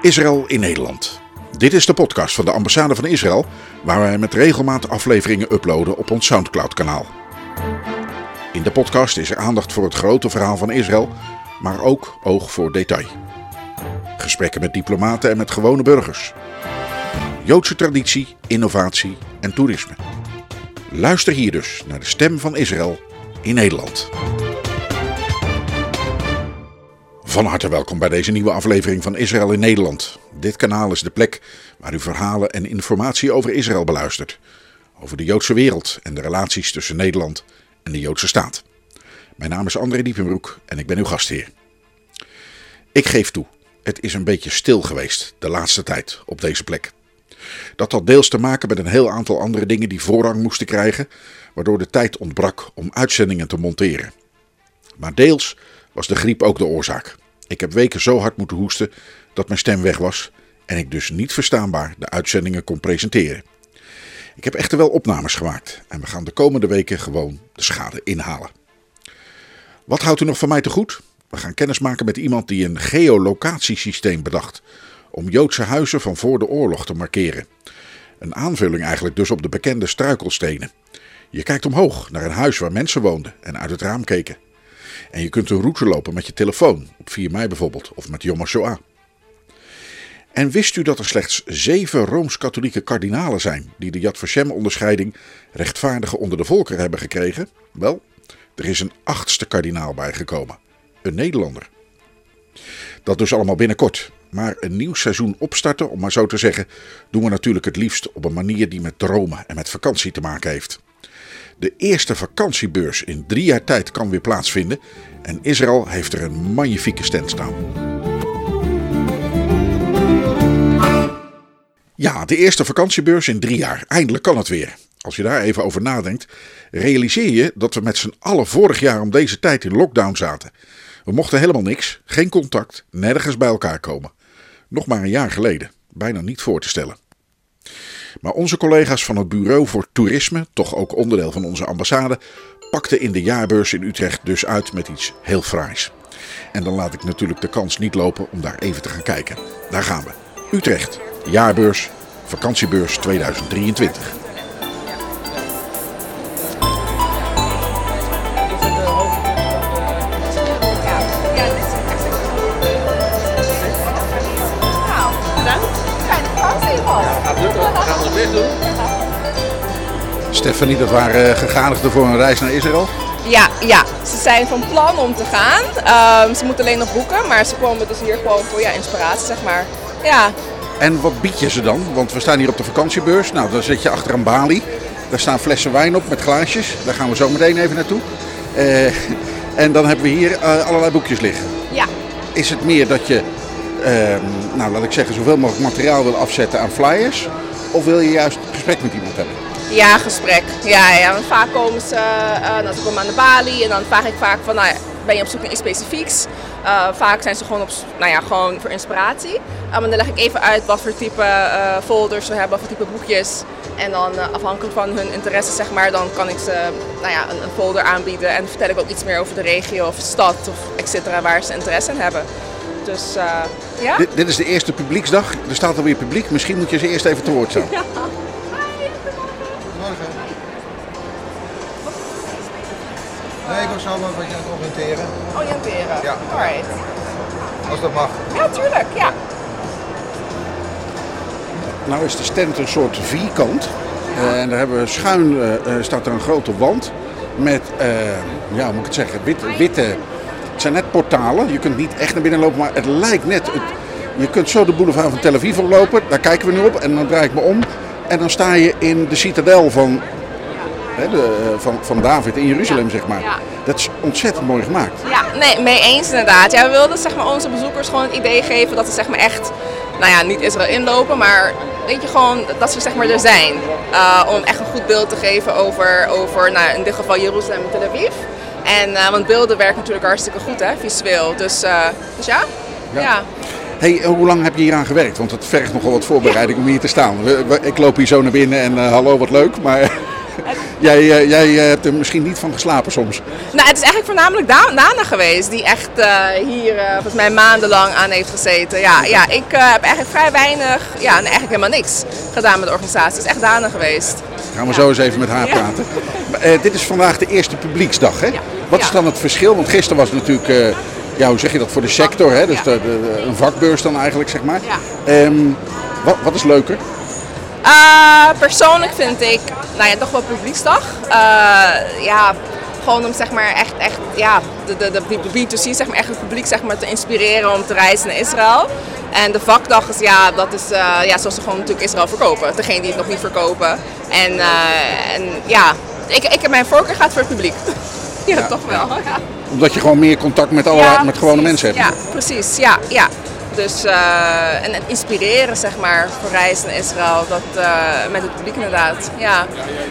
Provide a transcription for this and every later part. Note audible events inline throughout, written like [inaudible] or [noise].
Israël in Nederland. Dit is de podcast van de ambassade van Israël, waar wij met regelmaat afleveringen uploaden op ons Soundcloud-kanaal. In de podcast is er aandacht voor het grote verhaal van Israël, maar ook oog voor detail. Gesprekken met diplomaten en met gewone burgers. Joodse traditie, innovatie en toerisme. Luister hier dus naar de stem van Israël in Nederland. Van harte welkom bij deze nieuwe aflevering van Israël in Nederland. Dit kanaal is de plek waar u verhalen en informatie over Israël beluistert. Over de Joodse wereld en de relaties tussen Nederland en de Joodse staat. Mijn naam is André Diepenbroek en ik ben uw gastheer. Ik geef toe, het is een beetje stil geweest de laatste tijd op deze plek. Dat had deels te maken met een heel aantal andere dingen die voorrang moesten krijgen, waardoor de tijd ontbrak om uitzendingen te monteren. Maar deels was de griep ook de oorzaak. Ik heb weken zo hard moeten hoesten dat mijn stem weg was en ik dus niet verstaanbaar de uitzendingen kon presenteren. Ik heb echter wel opnames gemaakt en we gaan de komende weken gewoon de schade inhalen. Wat houdt u nog van mij te goed? We gaan kennis maken met iemand die een geolocatiesysteem bedacht om Joodse huizen van voor de oorlog te markeren. Een aanvulling eigenlijk dus op de bekende struikelstenen. Je kijkt omhoog naar een huis waar mensen woonden en uit het raam keken. En je kunt een route lopen met je telefoon, op 4 mei bijvoorbeeld, of met Yom HaShoah. En wist u dat er slechts zeven Rooms-Katholieke kardinalen zijn die de Yad Vashem-onderscheiding rechtvaardigen onder de volkeren hebben gekregen? Wel, er is een achtste kardinaal bijgekomen. Een Nederlander. Dat dus allemaal binnenkort. Maar een nieuw seizoen opstarten, om maar zo te zeggen, doen we natuurlijk het liefst op een manier die met dromen en met vakantie te maken heeft. De eerste vakantiebeurs in drie jaar tijd kan weer plaatsvinden en Israël heeft er een magnifieke stand staan. Ja, de eerste vakantiebeurs in drie jaar. Eindelijk kan het weer. Als je daar even over nadenkt, realiseer je dat we met z'n allen vorig jaar om deze tijd in lockdown zaten. We mochten helemaal niks, geen contact, nergens bij elkaar komen. Nog maar een jaar geleden, bijna niet voor te stellen. Maar onze collega's van het Bureau voor Toerisme, toch ook onderdeel van onze ambassade, pakten in de jaarbeurs in Utrecht dus uit met iets heel fraais. En dan laat ik natuurlijk de kans niet lopen om daar even te gaan kijken. Daar gaan we. Utrecht, jaarbeurs, vakantiebeurs 2023. Doen. Stefanie, dat waren gegadigden voor een reis naar Israël. Ja, ja, ze zijn van plan om te gaan. Ehm, ze moeten alleen nog boeken, maar ze komen dus hier gewoon voor ja, inspiratie, zeg maar. Ja, En wat bied je ze dan? Want we staan hier op de vakantiebeurs. Nou, dan zit je achter een balie. Daar staan flessen wijn op met glaasjes. Daar gaan we zo meteen even naartoe. Eh, en dan hebben we hier eh, allerlei boekjes liggen. ja, Is het meer dat je, ehm, nou laat ik zeggen, zoveel mogelijk materiaal wil afzetten aan flyers? Of wil je juist gesprek met iemand hebben? ja, gesprek. Ja, ja, vaak komen ze, ze komen aan de balie en dan vraag ik vaak van, nou ben je op zoek naar iets specifieks? Eh, vaak zijn ze gewoon op, nou ja, gewoon voor inspiratie. Maar dan leg ik even uit wat voor type folders ze hebben, wat voor type boekjes. En dan afhankelijk van hun interesse, zeg maar, dan kan ik ze nou ja, een, folder aanbieden. En vertel ik ook iets meer over de regio of stad of et cetera, waar ze interesse in hebben. Dus ja. Dit, dit is de eerste publieksdag. Er staat alweer publiek. Misschien moet je ze eerst even te woord staan. [laughs] Nee, ik was zo maar wat je aan het oriënteren. Oriënteren. Ja. Alright. Als dat mag. Ja, tuurlijk. Ja. Nou is de stand een soort vierkant. Eh, en daar hebben we schuin, eh, eh, staat er een grote wand met, eh, ja hoe moet ik het zeggen, witte, witte, het zijn net portalen. Je kunt niet echt naar binnen lopen, maar het lijkt net, het, je kunt zo de boulevard van Tel Aviv oplopen. Daar kijken we nu op en dan draai ik me om. En dan sta je in de citadel van, hè, de, eh, van, van David in Jeruzalem, Ja. zeg maar. Ja. Dat is ontzettend mooi gemaakt. Ja, nee, mee eens inderdaad. Ja, we wilden zeg maar, onze bezoekers gewoon het idee geven dat ze zeg maar, echt, nou ja, niet Israël inlopen, maar weet je gewoon dat ze zeg maar, er zijn. Uh, om echt een goed beeld te geven over, over nou, in dit geval Jeruzalem en Tel Aviv. En, uh, want beelden werken natuurlijk hartstikke goed, hè, visueel. Dus, uh, dus ja. Ja. ja. Hey, hoe lang heb je hier aan gewerkt? Want het vergt nogal wat voorbereiding om hier te staan. Ik loop hier zo naar binnen en eh, hallo, wat leuk. Maar jij, eh, jij eh, hebt er misschien niet van geslapen soms. Nou, het is eigenlijk voornamelijk Da- Dana geweest die echt eh, hier volgens mij maandenlang aan heeft gezeten. Ja, ja ik heb eigenlijk vrij weinig, ja, nee, eigenlijk helemaal niks gedaan met de organisatie. Het is echt Dana geweest. Gaan we zo eens even met haar Ja. praten. Maar, dit is vandaag de eerste publieksdag, hè? Wat is dan het verschil? Want gisteren was het natuurlijk, ja, hoe zeg je dat, voor de sector, hè? Dus Ja. de, de- een vakbeurs dan eigenlijk, zeg maar. Ja. Ehm, wat, wat is leuker? Eh, persoonlijk vind ik, nou ja, toch wel publieksdag. Eh, ja, gewoon om zeg maar echt, echt ja, de, de, de B2C, zeg maar, echt het publiek zeg maar, te inspireren om te reizen naar Israël. En de vakdag is, ja, dat is eh, ja, zoals ze gewoon natuurlijk Israël verkopen. Degene die het nog niet verkopen. En, en ja, ik, ik, mijn voorkeur gaat voor het publiek. [laughs] ja, toch wel. Ja. Omdat je gewoon meer contact met, alle, Ja, met gewone mensen hebt. Ja, precies. Ja, ja. Dus, eh, en het inspireren, zeg maar, voor reizen naar Israël. Dat, eh, met het publiek inderdaad. Ja.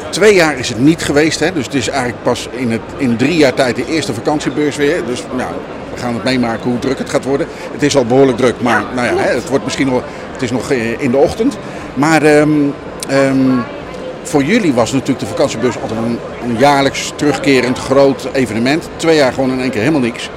Twee jaar is het niet geweest, hè? dus het is eigenlijk pas in, het, in drie jaar tijd de eerste vakantiebeurs weer. Dus nou, we gaan het meemaken hoe druk het gaat worden. Het is al behoorlijk druk, maar nou ja, hè, het wordt misschien nog, het is nog eh, in de ochtend. Maar ehm, ehm, voor jullie was natuurlijk de vakantiebeurs altijd een, een jaarlijks terugkerend groot evenement. Twee jaar gewoon in één keer helemaal niks.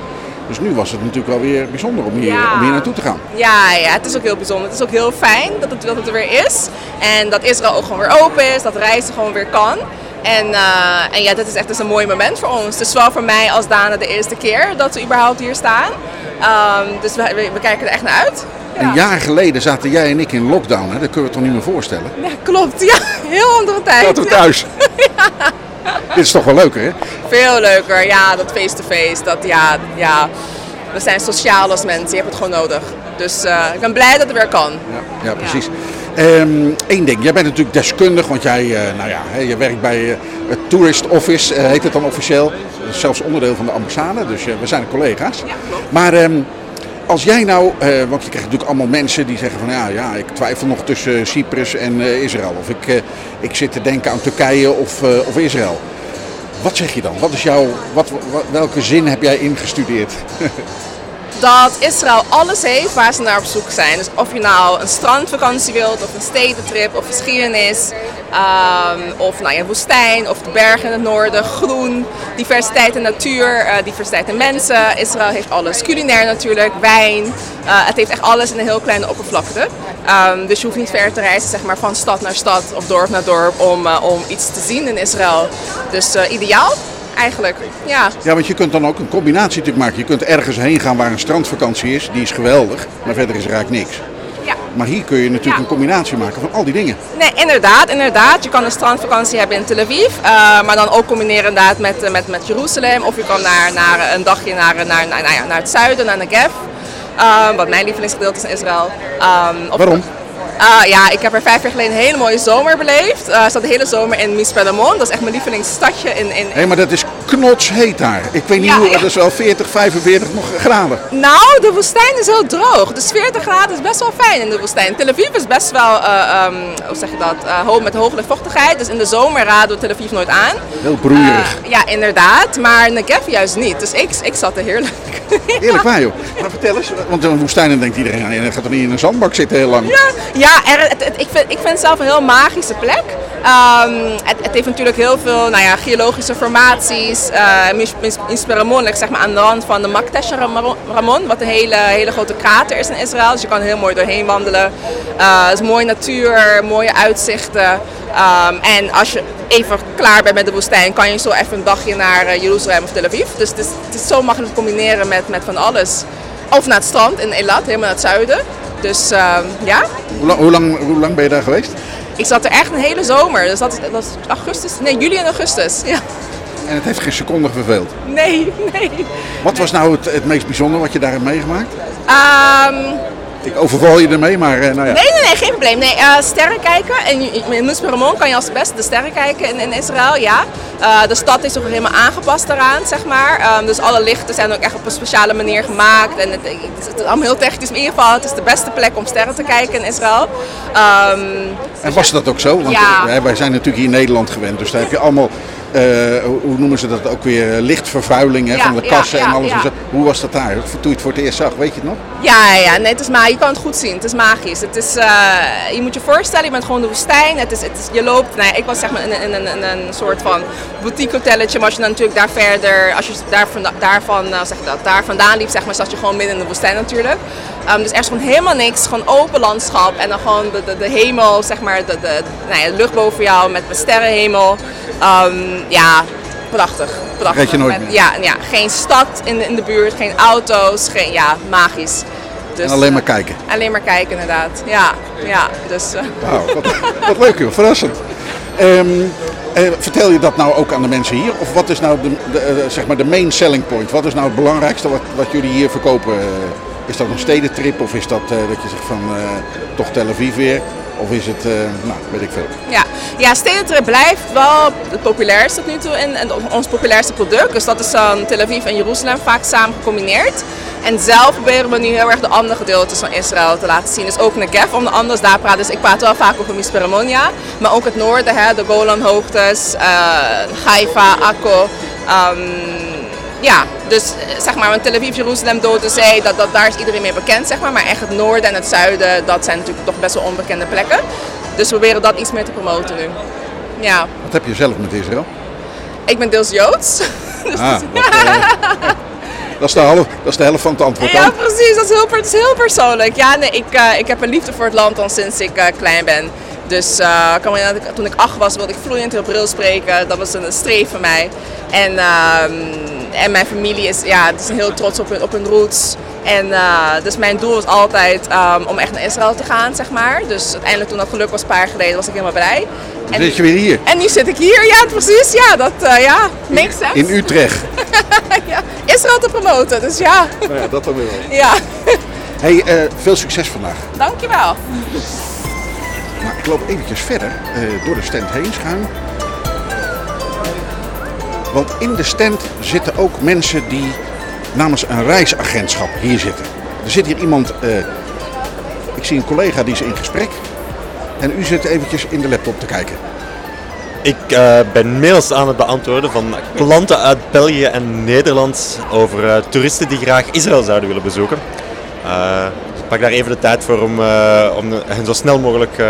Dus nu was het natuurlijk wel weer bijzonder om hier, Ja. om hier naartoe te gaan. Ja, ja, het is ook heel bijzonder. Het is ook heel fijn dat het, dat het er weer is. En dat Israël ook gewoon weer open is, dat reizen gewoon weer kan. En, eh, en ja, dit is echt dus een mooi moment voor ons. Het is wel voor mij als Dana de eerste keer dat we überhaupt hier staan. Ehm, dus we, we, kijken er echt naar uit. Ja. Een jaar geleden zaten jij en ik in lockdown, hè? dat kunnen we toch niet meer voorstellen? Ja, klopt. Ja, heel andere tijd. Zaten we thuis. [laughs] [laughs] Dit is toch wel leuker, hè? Veel leuker, ja, dat face-to-face. Dat, ja, ja, we zijn sociaal als mensen, je hebt het gewoon nodig. Dus eh, ik ben blij dat het weer kan. Ja, ja precies. Eén ding, jij bent natuurlijk deskundig, want jij eh, nou ja, hè, je werkt bij eh, het Tourist Office, heet het dan officieel. Dat is zelfs onderdeel van de ambassade, dus we zijn collega's. Maar ehm, als jij nou, eh, want je krijgt natuurlijk allemaal mensen die zeggen van ja, ja ik twijfel nog tussen Cyprus en eh, Israël. Of ik, eh, ik zit te denken aan Turkije of, eh, of Israël. Wat zeg je dan? Wat is jouw, wat- welke zin heb jij ingestudeerd? [laughs] dat Israël alles heeft waar ze naar op zoek zijn. Dus of je nou een strandvakantie wilt, of een stedentrip, of geschiedenis, ehm, of nou ja, woestijn, of de bergen in het noorden, groen, diversiteit in natuur, eh, diversiteit in mensen. Israël heeft alles. Culinair natuurlijk, wijn. Eh, het heeft echt alles in een heel kleine oppervlakte. Ehm, dus je hoeft niet ver te reizen zeg maar, van stad naar stad of dorp naar dorp om, eh, om iets te zien in Israël. Dus ideaal eigenlijk. Ja. Ja, want je kunt dan ook een combinatie natuurlijk maken. Je kunt ergens heen gaan waar een strandvakantie is, die is geweldig, maar verder is er eigenlijk niks. Ja. Maar hier kun je natuurlijk Ja. een combinatie maken van al die dingen. Nee, inderdaad, inderdaad. Je kan een strandvakantie hebben in Tel Aviv, eh, maar dan ook combineren inderdaad met, eh, met, met Jeruzalem. Of je kan naar, naar een dagje naar, naar, naar, nou ja, naar het zuiden, naar Negev. Eh, wat mijn lievelingsgedeelte is in Israël. Ehm, Waarom? Ah, ja, ik heb er vijf jaar geleden een hele mooie zomer beleefd. Ik zat de hele zomer in Mispelamon. Dat is echt mijn lievelingsstadje in, in, Hé, maar dat is knotsheet daar. Ik weet niet Ja, hoe, ja. dat is wel 40, 45 nog graden. Nou, de woestijn is heel droog. Dus 40 graden is best wel fijn in de woestijn. Tel Aviv is best wel, ehm, hoe zeg je dat, hoog met hoge luchtvochtigheid. Dus in de zomer raden we Tel Aviv nooit aan. Heel broeierig. Eh, ja, inderdaad. Maar Negev juist niet. Dus ik, ik zat er heerlijk. [laughs] Eerlijk waar joh. Maar vertel eens, want in woestijn denkt iedereen, ja, je gaat toch niet in een zandbak zitten heel lang. Ja, ja er, het, het- ik, vind, ik vind het zelf een heel magische plek. Ehm, het, het heeft natuurlijk heel veel nou ja, geologische formaties. Uh, Misperamon ligt zeg maar, aan de rand van de Maktesh Ramon, wat een hele, hele grote krater is in Israël. Dus je kan heel mooi doorheen wandelen. Eh, het is mooie natuur, mooie uitzichten. Ehm, en als je even klaar bent met de woestijn, kan je zo even een dagje naar eh, Jeruzalem of Tel Aviv. Dus het is, zo makkelijk te combineren met, met van alles. Of naar het strand in Elat, helemaal naar het zuiden. Dus ehm, ja, hoe, lang, hoe lang ben je daar geweest? Ik zat er echt een hele zomer. Dus dat dat is augustus, nee, juli en augustus. Ja. En het heeft geen seconde verveeld. Nee, nee. Wat was nou het, het meest bijzondere wat je daar hebt meegemaakt? Ehm, Ik overval je ermee, maar eh, nou ja. nee, nee, nee, geen probleem. Nee, eh, sterren kijken. En in Musperamon kan je als beste de sterren kijken in, in Israël, ja. Eh, de stad is ook helemaal aangepast daaraan, zeg maar. Ehm, dus alle lichten zijn ook echt op een speciale manier gemaakt. En het, het is allemaal heel technisch, maar in ieder geval, het is de beste plek om sterren te kijken in Israël. Ehm, En was dat ook zo? Want Ja. wij zijn natuurlijk hier in Nederland gewend, dus daar heb je allemaal hoe hoe noemen ze dat ook weer, eh, lichtvervuiling hè, Ja, van de ja, kassen en alles. en zo. Hoe was dat daar? Toen je het voor het eerst zag, weet je het nog? Ja, ja. Nee, het is ma je kan het goed zien. Het is magisch. Het is, eh, je moet je voorstellen, je bent gewoon de woestijn. Het is, het is, je loopt, nou ik was zeg maar in, een- in, een- in een soort van boutique hotelletje. Maar als je dan natuurlijk daar verder, als je daar, vanda- daarvan, eh, zeg dat, daar vandaan liep, zeg maar, zat je gewoon midden in de woestijn natuurlijk. Ehm, dus er is gewoon helemaal niks, gewoon open landschap. En dan gewoon de, de, de hemel, zeg maar, de, de, nou ja, de lucht boven jou met, met sterrenhemel. Ehm, ja, prachtig. prachtig. Vergeet je nooit Met- meer. Ja, ja, geen stad in de, in de buurt, geen auto's, geen, ja, magisch. Dus, En alleen eh, maar kijken. Alleen maar kijken inderdaad. Ja, ja. Dus, eh, wat, wat leuk joh, verrassend. Ehm, eh, vertel je dat nou ook aan de mensen hier? Of wat is nou de, de, eh, zeg maar de main selling point? Wat is nou het belangrijkste wat, wat jullie hier verkopen? Eh, Is dat een stedentrip of is dat eh, dat je zegt van eh, toch Tel Aviv weer? Of is het, eh, nou weet ik veel. ja. ja, stedentrip blijft wel het populairste tot nu toe en, en ons populairste product. Dus dat is dan Tel Aviv en Jeruzalem vaak samen gecombineerd. En zelf proberen we nu heel erg de andere gedeeltes van Israël te laten zien. Dus ook Negev om de anders daar praten. Dus ik praat wel vaak over Misperamonia. Maar ook het noorden, hè, de Golanhoogtes, eh Haifa, Akko. Ehm, ja, dus eh, zeg maar, want Tel Aviv, Jeruzalem, Dode Zee, dat, dat, daar is iedereen mee bekend, zeg maar. Maar echt het noorden en het zuiden, dat zijn natuurlijk toch best wel onbekende plekken. Dus we proberen dat iets meer te promoten nu. Ja, Wat heb je zelf met Israël? ik ben deels Joods. [laughs] Dus Ah, dat, eh, dat, is de half, dat is de helft van het antwoord Ja, dan. precies. Dat is heel, per- dat is heel persoonlijk. Ja, nee, ik, eh, ik heb een liefde voor het land al sinds ik klein ben. Dus eh, kan me herinneren dat ik- toen ik acht was, wilde ik vloeiend Hebreeuws spreken. Dat was een streef van mij. En, ehm, en mijn familie is, ja, zijn heel trots op hun, op hun roots. En eh, dus mijn doel was altijd ehm, om echt naar Israël te gaan, zeg maar. Dus uiteindelijk toen dat geluk was, een paar jaar geleden, was ik helemaal blij. Dan zit je weer hier, en nu zit ik hier, ja, precies. Ja, dat uh, ja, makes sense. in Utrecht. [laughs] ja, Israël te promoten, dus ja. Nou ja, dat dan weer wel. ja. Hey, veel succes vandaag. Dankjewel. Maar ik loop eventjes verder eh, door de stand heen schuin. Want in de stand zitten ook mensen die namens een reisagentschap hier zitten. Er zit hier iemand, eh, ik zie een collega die is in gesprek. En u zit eventjes in de laptop te kijken. Ik eh, ben mails aan het beantwoorden van klanten uit België en Nederland over toeristen die graag Israël zouden willen bezoeken. Ik pak daar even de tijd voor om, eh, om hen zo snel mogelijk eh,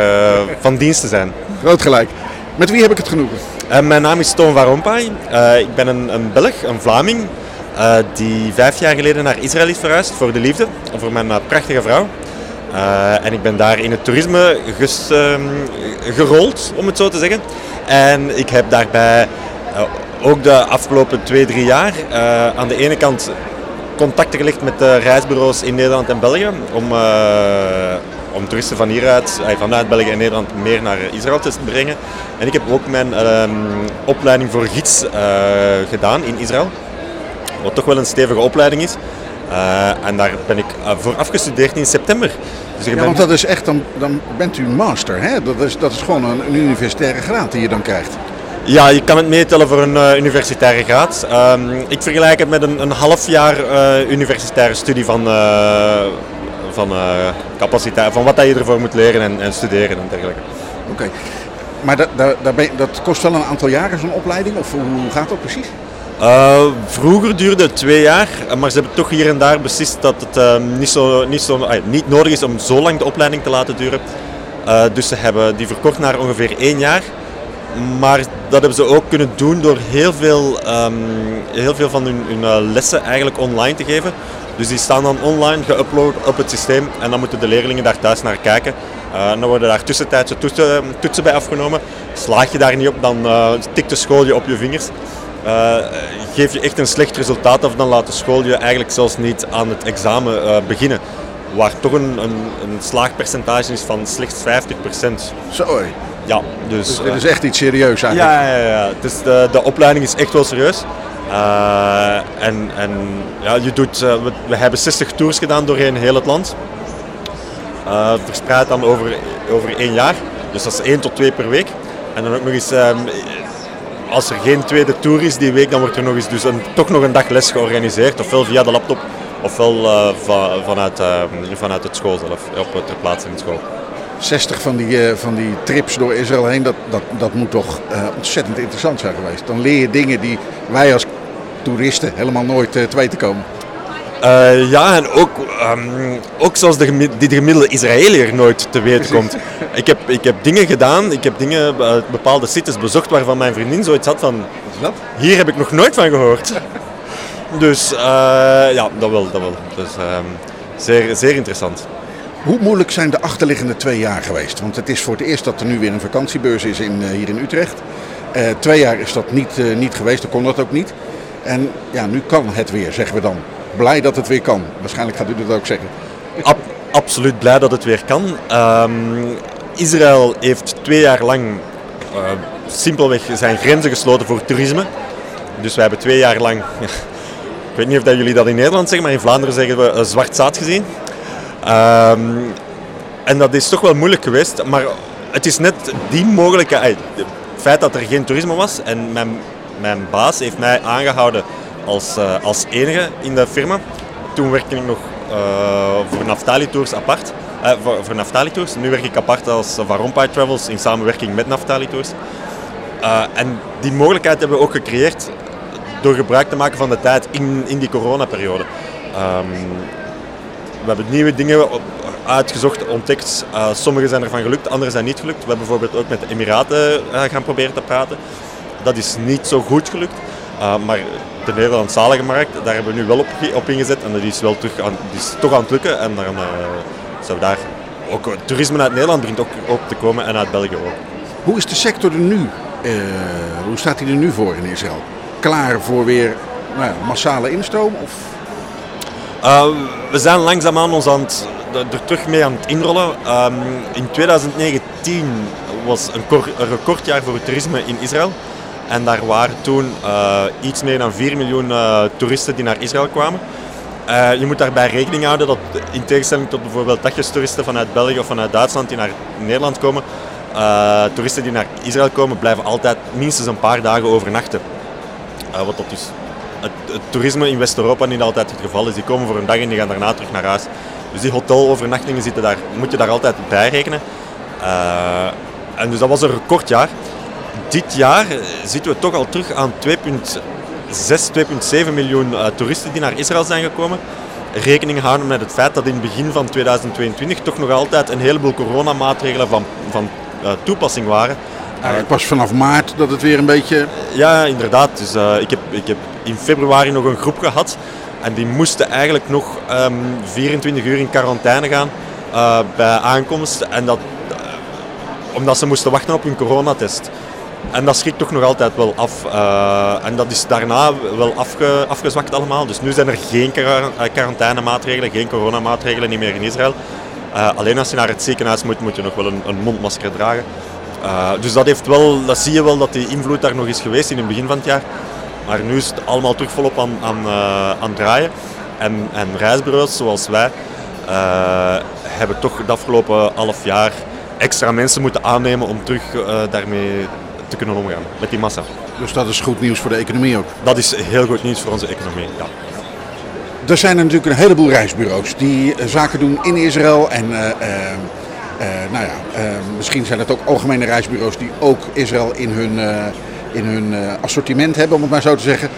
van dienst te zijn. Groot gelijk. Met wie heb ik het genoegen? Eh, mijn naam is Toon. Eh, ik ben een, een Belg, een Vlaming, die vijf jaar geleden naar Israël is verhuisd voor de liefde, voor mijn prachtige vrouw. En ik ben daar in het toerisme ges, ehm, gerold, om het zo te zeggen. En ik heb daarbij ook de afgelopen twee, drie jaar aan de ene kant contacten gelegd met de reisbureaus in Nederland en België om, eh, om toeristen van hieruit, eh, vanuit België en Nederland meer naar Israël te brengen. En ik heb ook mijn ehm, opleiding voor gids eh, gedaan in Israël, wat toch wel een stevige opleiding is. Eh, en daar ben ik eh, voor afgestudeerd in september. Dus ik Ja, ben- want dat is echt, dan, dan bent u master. Hè? Dat, is, dat is gewoon een, een universitaire graad die je dan krijgt. Ja, je kan het meetellen voor een eh, universitaire graad. Ehm, ik vergelijk het met een, een half jaar eh, universitaire studie van, eh, van, capaciteit, van wat dat je ervoor moet leren en, en studeren en dergelijke. Oké. Maar dat, dat kost wel een aantal jaren zo'n opleiding? Of hoe gaat dat precies? Vroeger duurde het twee jaar, maar ze hebben toch hier en daar beslist dat het eh, niet, zo, niet, zo, niet nodig is om zo lang de opleiding te laten duren. Dus ze hebben die verkort naar ongeveer één jaar. Maar dat hebben ze ook kunnen doen door heel veel, ehm, heel veel van hun, hun eh, lessen eigenlijk online te geven. Dus die staan dan online geüpload op het systeem en dan moeten de leerlingen daar thuis naar kijken. Eh, dan worden daar tussentijdse toetsen, toetsen bij afgenomen. Slaag je daar niet op, dan eh, tikt de school je op je vingers. Geef je echt een slecht resultaat af, dan laat de school je eigenlijk zelfs niet aan het examen beginnen. Waar toch een, een, een slaagpercentage is van slechts 50%. Zo. Ja, dus... Dus eh, dit is echt iets serieus eigenlijk. ja, ja, ja. Dus de, de opleiding is echt wel serieus. Eh, en en ja, je doet, eh, we, we hebben 60 tours gedaan doorheen heel het land. Verspreid dan over, over één jaar. Dus dat is één tot twee per week. En dan ook nog eens, ehm, als er geen tweede tour is die week, dan wordt er nog eens dus een, toch nog een dag les georganiseerd. Ofwel via de laptop, ofwel va- vanuit, ehm, vanuit het school zelf, op ter plaatse in de school. 60 van die, eh, van die trips door Israël heen, dat, dat, dat moet toch eh, ontzettend interessant zijn geweest. Dan leer je dingen die wij als toeristen helemaal nooit eh, te weten komen. Ja, en ook, ehm, ook zoals de, die de gemiddelde Israëliër nooit te weten komt. Ik heb, ik heb dingen gedaan, ik heb dingen, bepaalde sites bezocht waarvan mijn vriendin zoiets had van... Wat is dat? Hier heb ik nog nooit van gehoord. Dus ja, dat wel, dat wel. Dus ehm, zeer, zeer interessant. Hoe moeilijk zijn de achterliggende twee jaar geweest? Want het is voor het eerst dat er nu weer een vakantiebeurs is in, eh, hier in Utrecht. Eh, twee jaar is dat niet, eh, niet geweest, dan kon dat ook niet. En ja, nu kan het weer, zeggen we dan. Blij dat het weer kan. Waarschijnlijk gaat u dat ook zeggen. Ab- absoluut blij dat het weer kan. Ehm, Israël heeft twee jaar lang simpelweg zijn grenzen gesloten voor toerisme. Dus wij hebben twee jaar lang, [laughs] ik weet niet of dat jullie dat in Nederland zeggen, maar in Vlaanderen zeggen we zwart zaad gezien. Ehm, en dat is toch wel moeilijk geweest, maar het is net die mogelijkheid. Het feit dat er geen toerisme was en mijn, mijn baas heeft mij aangehouden als, eh, als enige in de firma. Toen werkte ik nog eh, voor Naftali Tours apart. Eh, voor, voor Naftali Tours. Nu werk ik apart als Van Rompuy Travels in samenwerking met Naftali Tours. En die mogelijkheid hebben we ook gecreëerd door gebruik te maken van de tijd in, in die coronaperiode. We hebben nieuwe dingen uitgezocht, ontdekt. Eh, sommige zijn ervan gelukt, andere zijn niet gelukt. We hebben bijvoorbeeld ook met de Emiraten eh, gaan proberen te praten. Dat is niet zo goed gelukt. Uh, maar de Nederlandstalige markt, daar hebben we nu wel op, op ingezet. En dat is wel terug aan, is toch aan het lukken. En dan uh, zou daar ook uh, toerisme uit Nederland begint ook op te komen en uit België ook. Hoe is de sector er nu? Uh, hoe staat hij er nu voor in Israël? Klaar voor weer nou massale instroom? Of? Uh, we zijn langzaamaan ons aan het, er terug mee aan het inrollen. Um, in 2019 was een, een recordjaar voor het toerisme in Israël. En daar waren toen uh, iets meer dan 4 miljoen uh, toeristen die naar Israël kwamen. Uh, je moet daarbij rekening houden dat in tegenstelling tot bijvoorbeeld dagjestoeristen vanuit België of vanuit Duitsland die naar Nederland komen, toeristen die naar Israël komen blijven altijd minstens een paar dagen overnachten. Wat dat dus het, toerisme in West-Europa niet altijd het geval is. Die komen voor een dag en die gaan daarna terug naar huis. Dus die hotelovernachtingen zitten daar, moet je daar altijd bij rekenen. Uh, en dus dat was een recordjaar. Dit jaar zitten we toch al terug aan 2,6, 2,7 miljoen uh, toeristen die naar Israël zijn gekomen. Rekening houden met het feit dat in het begin van 2022 toch nog altijd een heleboel coronamaatregelen van, van toepassing waren. Eigenlijk pas vanaf maart dat het weer een beetje... Ja, inderdaad. Dus, uh, ik, heb, ik heb in februari nog een groep gehad. En die moesten eigenlijk nog um, 24 uur in quarantaine gaan uh, bij aankomst. En dat, uh, omdat ze moesten wachten op hun coronatest. En dat schrikt toch nog altijd wel af. En dat is daarna wel afge, afgezwakt allemaal. Dus nu zijn er geen quarantainemaatregelen, geen coronamaatregelen meer in Israël. Alleen als je naar het ziekenhuis moet, moet je nog wel een, een mondmasker dragen. Uh, dus dat, heeft wel, dat zie je wel dat die invloed daar nog is geweest in het begin van het jaar. Maar nu is het allemaal terug volop aan, aan, uh, aan draaien. En, en reisbureaus zoals wij uh, hebben toch het afgelopen half jaar extra mensen moeten aannemen om terug daarmee te kunnen omgaan, met die massa. Dus dat is goed nieuws voor de economie ook? Dat is heel goed nieuws voor onze economie, ja. Er zijn er natuurlijk een heleboel reisbureaus die zaken doen in Israël en... Uh, nou ja, uh, misschien zijn het ook algemene reisbureaus die ook Israël in hun, uh, in hun assortiment hebben, om het maar zo te zeggen.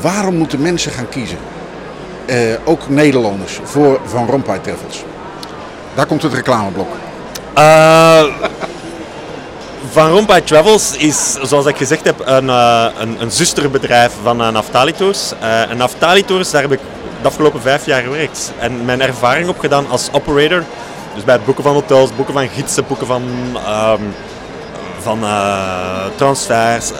Waarom moeten mensen gaan kiezen, ook Nederlanders, voor Van Rompuy Travels? Daar komt het reclameblok. Van Rompuy Travels is, zoals ik gezegd heb, een, een, een zusterbedrijf van Naftali Tours. en Naftali Tours, daar heb ik de afgelopen vijf jaar gewerkt en mijn ervaring opgedaan als operator. Dus bij het boeken van hotels, boeken van gidsen, boeken van, um, van uh, transfers.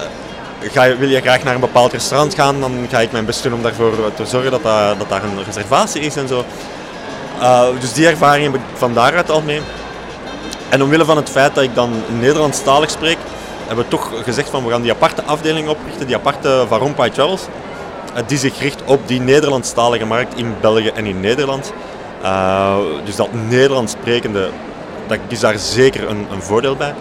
Ga je, wil je graag naar een bepaald restaurant gaan, dan ga ik mijn best doen om daarvoor te zorgen dat, dat, dat daar een reservatie is en zo. Uh, dus die ervaring heb ik van daaruit al mee. En omwille van het feit dat ik dan Nederlandstalig spreek, hebben we toch gezegd van we gaan die aparte afdeling oprichten, die aparte Van Rompuy Travels, die zich richt op die Nederlandstalige markt in België en in Nederland. Uh, dus dat Nederlands sprekende, dat is daar zeker een, een voordeel bij.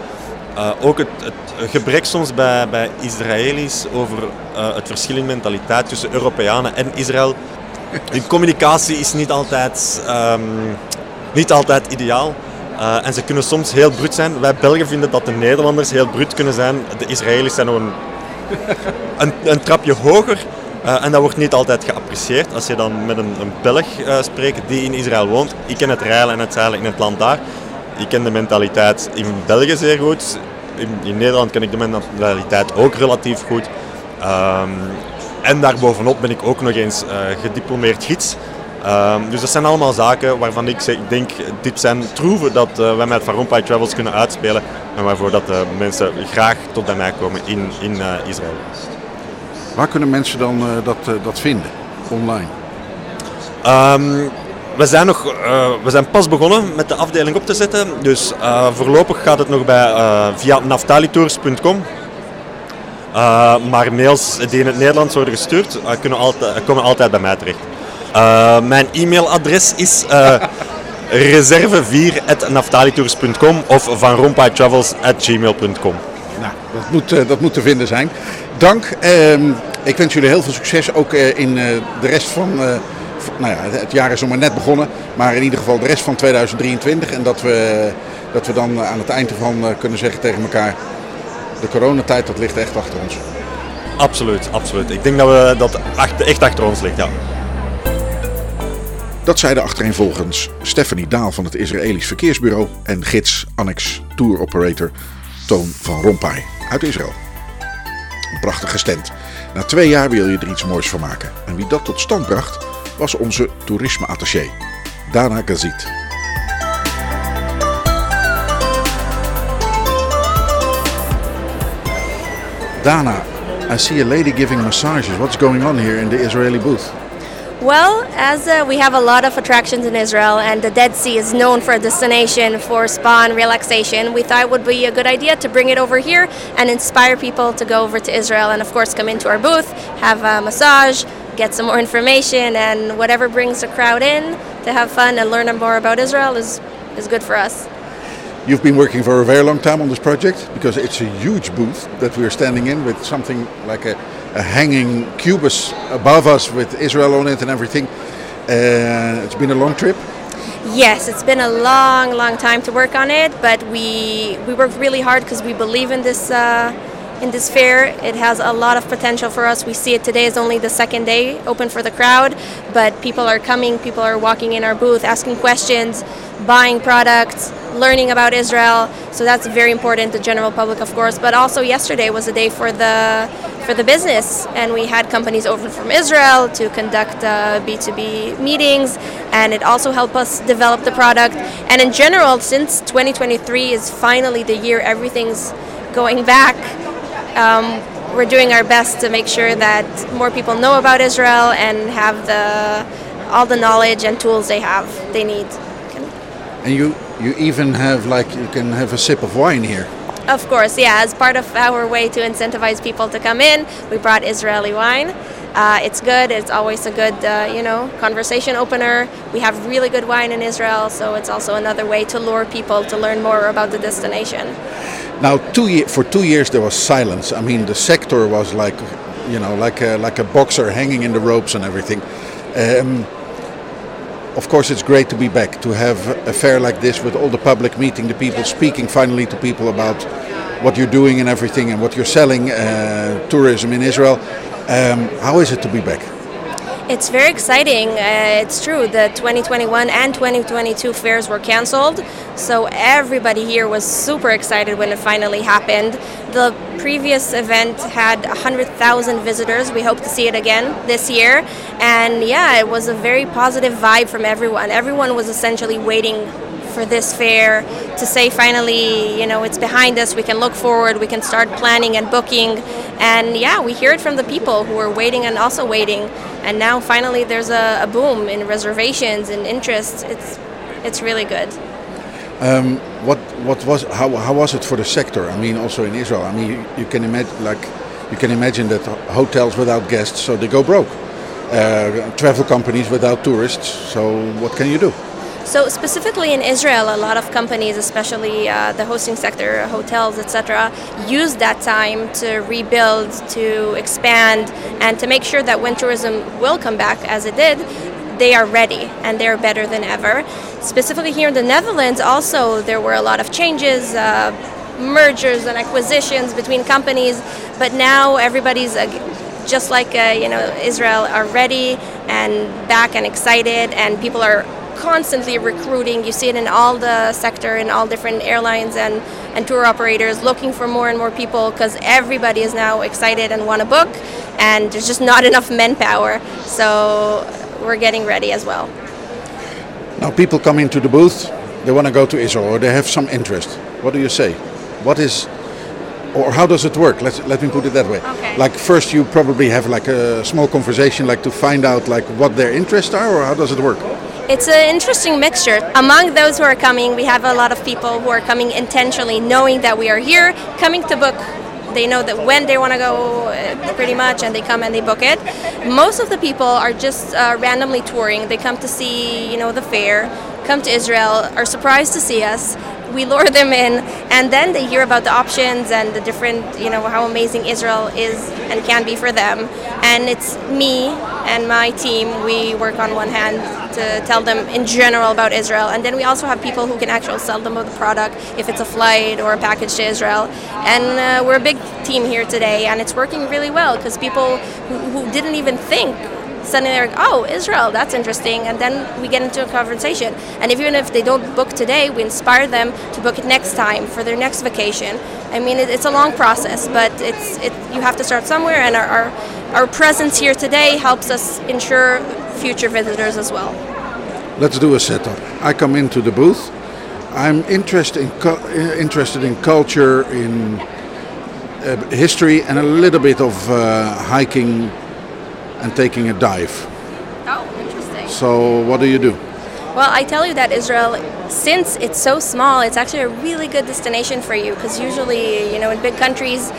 Uh, ook het, het, gebrek soms bij, bij Israëli's over uh, het verschil in mentaliteit tussen Europeanen en Israël. Hun communicatie is niet altijd, um, niet altijd ideaal. Eh, en ze kunnen soms heel bruut zijn. Wij Belgen vinden dat de Nederlanders heel bruut kunnen zijn. De Israëli's zijn een, een, een trapje hoger. Eh, en dat wordt niet altijd geapprecieerd. Als je dan met een, een Belg uh, spreekt die in Israël woont. Ik ken het rijlen en het zeilen in het land daar. Ik ken de mentaliteit in België zeer goed. In, in Nederland ken ik de mentaliteit ook relatief goed. Um, en daarbovenop ben ik ook nog eens uh, gediplomeerd gids. Um, dus dat zijn allemaal zaken waarvan ik, ik denk, dit zijn troeven dat wij met Rompuy Travels kunnen uitspelen. En waarvoor dat, uh, mensen graag tot bij mij komen in, in Israël. Waar kunnen mensen dan dat, dat vinden, online? Um, we zijn, nog, uh, we zijn pas begonnen met de afdeling op te zetten. Dus uh, voorlopig gaat het nog bij, uh, via naftalitours.com. maar mails die in het Nederlands worden gestuurd, kunnen altijd, komen altijd bij mij terecht. mijn e-mailadres is [laughs] reserve4.naftalitours.com of vanrompaytravels.gmail.com. Nou, dat moet, dat moet te vinden zijn. Dank. Ehm, ik wens jullie heel veel succes ook in de rest van nou ja, het jaar is nog maar net begonnen, maar in ieder geval de rest van 2023. En dat we, dat we dan aan het eind ervan eh, kunnen zeggen tegen elkaar, de coronatijd dat ligt echt achter ons. Absoluut, absoluut. Ik denk dat we dat echt achter ons ligt, ja. Dat zeiden achtereenvolgens Stephanie Daal van het Israëlisch Verkeersbureau en gids Annex Tour Operator Toon van Rompuy uit Israël. Een prachtige stand. Na twee jaar wil je er iets moois van maken. En wie dat tot stand bracht, was onze toerisme-attaché, Dana Gazit. Dana, I see a lady giving massages. What's going on here in the Israeli booth? Well, as uh, we have a lot of attractions in Israel and the Dead Sea is known for a destination for spa and relaxation, we thought it would be a good idea to bring it over here and inspire people to go over to Israel and, of course, come into our booth, have a massage, get some more information, and whatever brings the crowd in to have fun and learn more about Israel is, is good for us. You've been working for a very long time on this project because it's a huge booth that we're standing in with something like a a hanging cubus above us with Israel on it and everything. Uh, it's been a long trip. Yes, it's been a long, long time to work on it, but we we worked really hard because we believe in this uh, in this fair. It has a lot of potential for us. We see it today is only the second day open for the crowd, but people are coming. People are walking in our booth, asking questions, buying products, learning about Israel. So that's very important to the general public, of course. But also yesterday was a day for the for the business, and we had companies over from Israel to conduct uh, B2B meetings, and it also helped us develop the product. And in general, since 2023 is finally the year everything's going back. Um, we're doing our best to make sure that more people know about Israel and have the all the knowledge and tools they have they need. And you you even have like you can have a sip of wine here. Of course, yeah. As part of our way to incentivize people to come in, we brought Israeli wine. Uh, it's good. It's always a good, uh, you know, conversation opener. We have really good wine in Israel, so it's also another way to lure people to learn more about the destination. Now, two year, for two years there was silence. I mean, the sector was like, you know, like a, like a boxer hanging in the ropes and everything. Um, of course, it's great to be back, to have a fair like this with all the public meeting the people, speaking finally to people about what you're doing and everything and what you're selling, uh, tourism in Israel. Um, how is it to be back? It's very exciting. Uh, it's true. The 2021 and 2022 fairs were canceled, so everybody here was super excited when it finally happened. The previous event had 100,000 visitors. We hope to see it again this year. And yeah, it was a very positive vibe from everyone. Everyone was essentially waiting for this fair to say finally, you know, it's behind us, we can look forward, we can start planning and booking. And yeah, we hear it from the people who are waiting and also waiting. And now finally there's a, a boom in reservations and interest. It's, it's really good. Um, what what was how, how was it for the sector? I mean, also in Israel. I mean, you, you can imagine like you can imagine that hotels without guests, so they go broke. Uh, travel companies without tourists. So what can you do? So specifically in Israel, a lot of companies, especially uh, the hosting sector, hotels, etc., use that time to rebuild, to expand, and to make sure that when tourism will come back, as it did, they are ready and they're better than ever. Specifically here in the Netherlands, also there were a lot of changes. Uh, mergers and acquisitions between companies, but now everybody's uh, just like uh, you know Israel are ready and back and excited, and people are constantly recruiting. You see it in all the sector, in all different airlines and, and tour operators looking for more and more people because everybody is now excited and want to book, and there's just not enough manpower. So we're getting ready as well. Now, people come into the booth, they want to go to Israel or they have some interest. What do you say? What is, or how does it work? Let let me put it that way. Okay. Like first, you probably have like a small conversation, like to find out like what their interests are, or how does it work? It's an interesting mixture. Among those who are coming, we have a lot of people who are coming intentionally, knowing that we are here, coming to book. They know that when they want to go, uh, pretty much, and they come and they book it. Most of the people are just uh, randomly touring. They come to see, you know, the fair, come to Israel, are surprised to see us. We lure them in, and then they hear about the options and the different, you know, how amazing Israel is and can be for them. And it's me and my team. We work on one hand to tell them in general about Israel, and then we also have people who can actually sell them the product if it's a flight or a package to Israel. And uh, we're a big team here today, and it's working really well because people who, who didn't even think suddenly they're like, oh, Israel, that's interesting. And then we get into a conversation. And even if they don't book today, we inspire them to book it next time for their next vacation. I mean, it, it's a long process, but it's it, you have to start somewhere. And our, our, our presence here today helps us ensure future visitors as well. Let's do a setup. I come into the booth. I'm interested in uh, interested in culture, in uh, history, and a little bit of uh, hiking and taking a dive. Oh, interesting. So, what do you do? Well, I tell you that Israel, since it's so small, it's actually a really good destination for you because usually, you know, in big countries,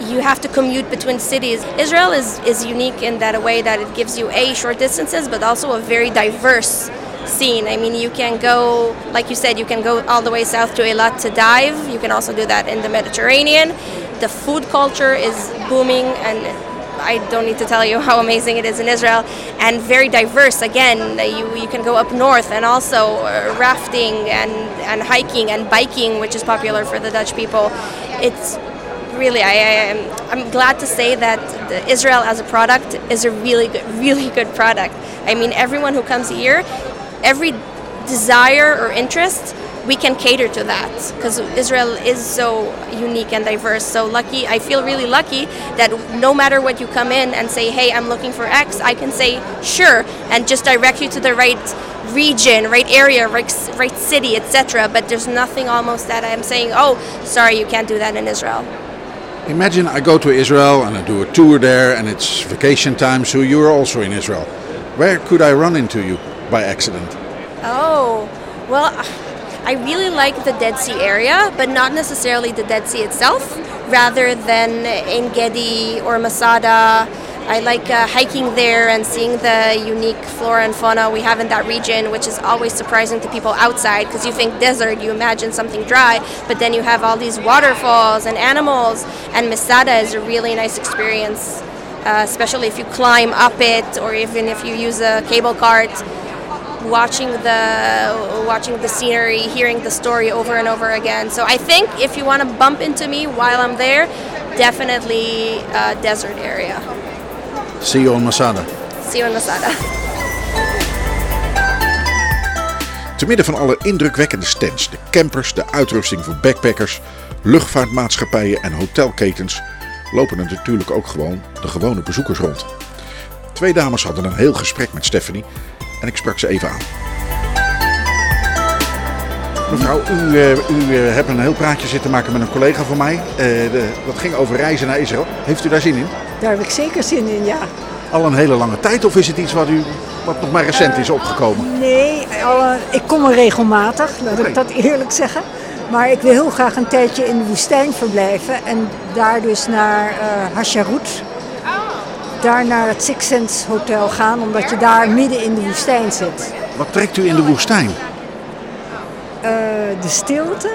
you have to commute between cities. Israel is, is unique in that a way that it gives you a short distances, but also a very diverse scene. I mean, you can go, like you said, you can go all the way south to Eilat to dive. You can also do that in the Mediterranean. The food culture is booming and I don't need to tell you how amazing it is in Israel, and very diverse. Again, you, you can go up north and also uh, rafting and, and hiking and biking, which is popular for the Dutch people. It's really, I, I, am- I'm glad to say that Israel as a product is a really good, really good product. I mean, everyone who comes here, every desire or interest, we can cater to that because Israel is so unique and diverse. So lucky, I feel really lucky that no matter what you come in and say, hey, I'm looking for X, I can say sure and just direct you to the right region, right area, right, right city, etc. But there's nothing almost that I'm saying, oh, sorry, you can't do that in Israel. Imagine I go to Israel and I do a tour there, and it's vacation time, so you're also in Israel. Where could I run into you by accident? Oh, well, I really like the Dead Sea area, but not necessarily the Dead Sea itself, rather than in Gedi or Masada. I like uh, hiking there and seeing the unique flora and fauna we have in that region, which is always surprising to people outside because you think desert, you imagine something dry, but then you have all these waterfalls and animals, and Masada is a really nice experience, uh, especially if you climb up it or even if you use a cable cart watching the watching the scenery, hearing the story over and over again. So I think if you want to bump into me while I'm there, definitely uh, desert area. See you on Masada. See you in Masada. Te midden van alle indrukwekkende stands, de campers, de uitrusting voor backpackers, luchtvaartmaatschappijen en hotelketens lopen er natuurlijk ook gewoon de gewone bezoekers rond. Twee dames hadden een heel gesprek met Stephanie en ik sprak ze even aan. Mevrouw, u, eh, u eh, hebt een heel praatje zitten maken met een collega van mij. Eh, de- dat ging over reizen naar Israël. Heeft u daar zin in? Daar heb ik zeker zin in, ja. Al een hele lange tijd of is het iets wat, u, wat nog maar recent is opgekomen? Nee, al, ik kom er regelmatig, laat ik dat eerlijk zeggen. Maar ik wil heel graag een tijdje in de woestijn verblijven. En daar dus naar eh Hasharut. Daar naar het Six Sense Hotel gaan, omdat je daar midden in de woestijn zit. Wat trekt u in de woestijn? Eh, de stilte,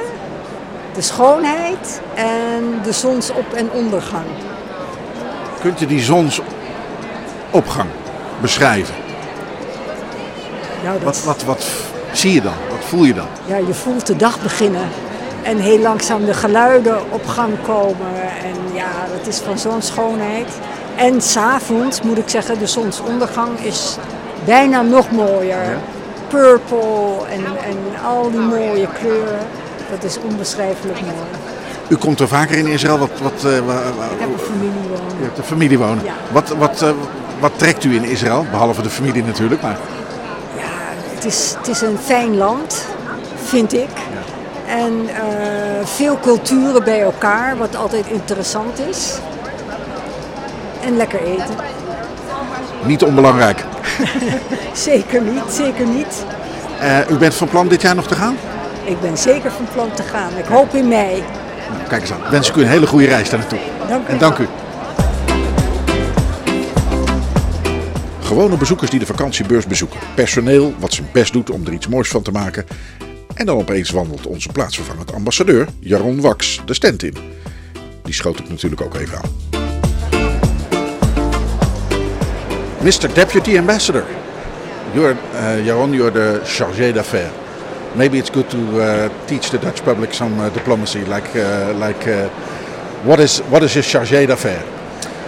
de schoonheid en de zonsop- en ondergang. Kunt u die zonsopgang beschrijven? Nou, dat, Wat, wat, wat zie je dan? Wat voel je dan? ja, je voelt de dag beginnen. En heel langzaam de geluiden op gang komen. En ja, dat is van zo'n schoonheid. En s'avonds moet ik zeggen, de zonsondergang is bijna nog mooier. Purple en, en al die mooie kleuren. Dat is onbeschrijfelijk mooi. U komt er vaker in Israël. Wat, wat, eh, Ik heb een familie wonen. u hebt een familie wonen. Ja. Wat, wat, eh, wat trekt u in Israël? Behalve de familie natuurlijk. Maar Ja, het is, het is een fijn land, vind ik. En eh, veel culturen bij elkaar, wat altijd interessant is. En lekker eten. niet onbelangrijk. [laughs] Zeker niet, zeker niet. Eh, u bent van plan dit jaar nog te gaan? Ik ben zeker van plan te gaan. Ik hoop in mei. Nou, kijk eens aan. Wens ik u een hele goede reis daar naartoe. Dank u. En dank u. Gewone bezoekers die de vakantiebeurs bezoeken. Personeel wat zijn best doet om er iets moois van te maken. En dan opeens wandelt onze plaatsvervangend ambassadeur, Jaron Wax, de stand in. Die schoot ik natuurlijk ook even aan. Mr. Deputy Ambassador, you're, uh, Jaron, you're the chargé d'affaires. Maybe it's good to uh, teach the Dutch public some uh, diplomacy, like, uh, like uh, what is what is a chargé d'affaires?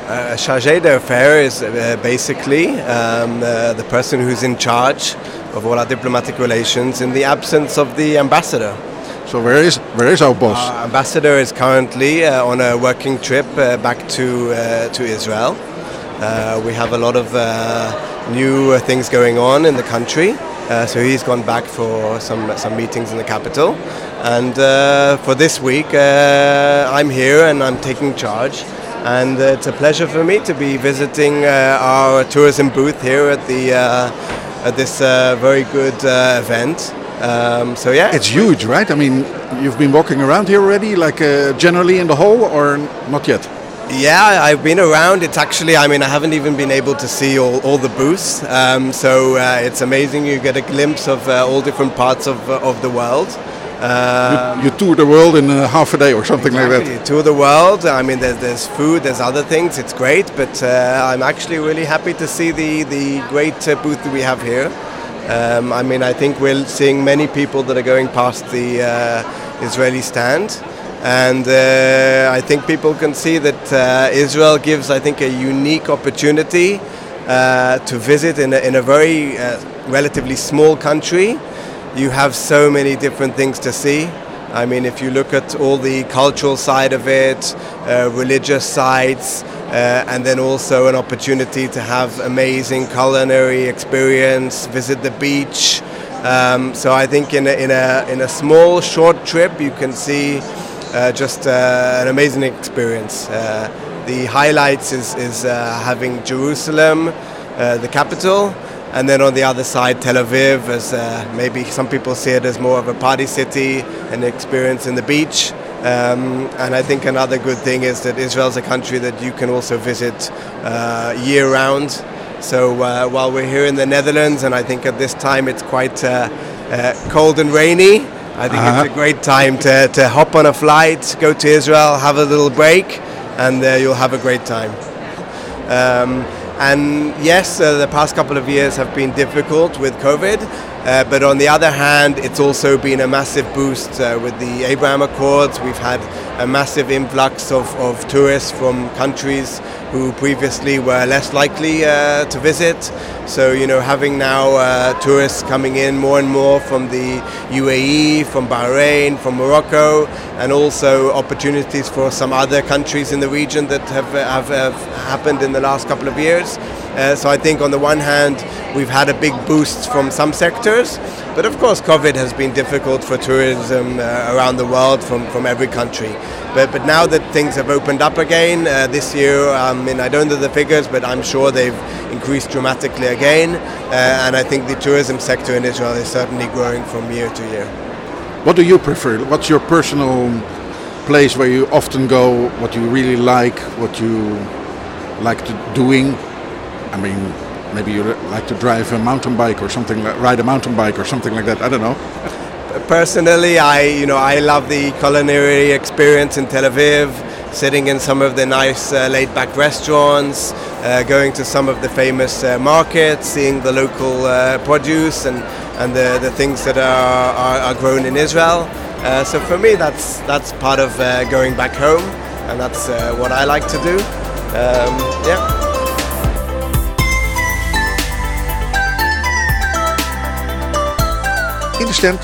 Uh, chargé d'affaires is uh, basically um, uh, the person who's in charge of all our diplomatic relations in the absence of the ambassador. So where is where is our boss? Our ambassador is currently uh, on a working trip uh, back to uh, to Israel. Uh, we have a lot of uh, new uh, things going on in the country, uh, so he's gone back for some some meetings in the capital. And uh, for this week, uh, I'm here and I'm taking charge. And it's a pleasure for me to be visiting our tourism booth here at the at this very good event. Um, so yeah, It's huge, right? I mean, you've been walking around here already, like generally in the hall, or not yet? Yeah, I've been around. It's actually, I mean, I haven't even been able to see all, all the booths. Um, so uh, it's amazing. You get a glimpse of uh, all different parts of, uh, of the world. Um, you tour the world in uh, half a day or something like Exactly. that. Tour the world. I mean, there's, there's food, there's other things. It's great, but uh, I'm actually really happy to see the the great uh, booth that we have here. Um, I mean, I think we're seeing many people that are going past the uh, Israeli stand. And uh, I think people can see that uh, Israel gives, I think, a unique opportunity uh, to visit in a, in a very uh, relatively small country. You have so many different things to see. I mean, if you look at all the cultural side of it, uh, religious sides, uh, and then also an opportunity to have amazing culinary experience, visit the beach. Um, so I think in a, in a in a small short trip you can see uh, just uh, an amazing experience. Uh, the highlights is is uh, having Jerusalem, the capital, and then on the other side, Tel Aviv, as maybe some people see it as more of a party city, an experience in the beach. Um, and I think another good thing is that Israel is a country that you can also visit uh, year round. So uh, while we're here in the Netherlands, and I think at this time it's quite uh, cold and rainy, I think Uh-huh. it's a great time to, to hop on a flight, go to Israel, have a little break, and uh, you'll have a great time. Um, and yes, uh, the past couple of years have been difficult with COVID, uh, but on the other hand, it's also been a massive boost uh, with the Abraham Accords. We've had a massive influx of, of tourists from countries who previously were less likely uh, to visit. So, you know, having now uh, tourists coming in more and more from the UAE, from Bahrain, from Morocco, and also opportunities for some other countries in the region that have, have, have happened in the last couple of years. Uh, so I think on the one hand, we've had a big boost from some sectors, but of course, COVID has been difficult for tourism uh, around the world from, from every country. But, but now that things have opened up again uh, this year, I mean, I don't know the figures, but I'm sure they've increased dramatically again. Uh, and I think the tourism sector in Israel is certainly growing from year to year. What do you prefer? What's your personal place where you often go? What you really like? What you like to doing? I mean, maybe you like to drive a mountain bike or something, ride a mountain bike or something like that. I don't know. Personally, I you know I love the culinary experience in Tel Aviv, sitting in some of the nice uh, laid-back restaurants, uh, going to some of the famous uh, markets, seeing the local uh, produce and, and the, the things that are, are, are grown in Israel. Uh, so for me, that's, that's part of uh, going back home, and that's what I like to do. Um, yeah. In de stand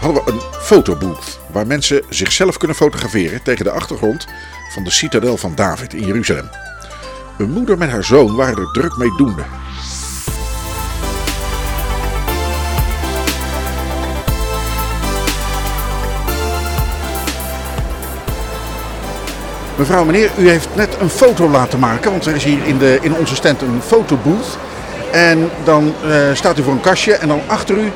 hadden we een fotobooth waar mensen zichzelf kunnen fotograferen tegen de achtergrond van de citadel van David in Jeruzalem. Een moeder met haar zoon waren er druk mee doende. Mevrouw, meneer, u heeft net een foto laten maken, want er is hier in, de, in onze stand een fotobooth. En dan eh, staat u voor een kastje en dan achter u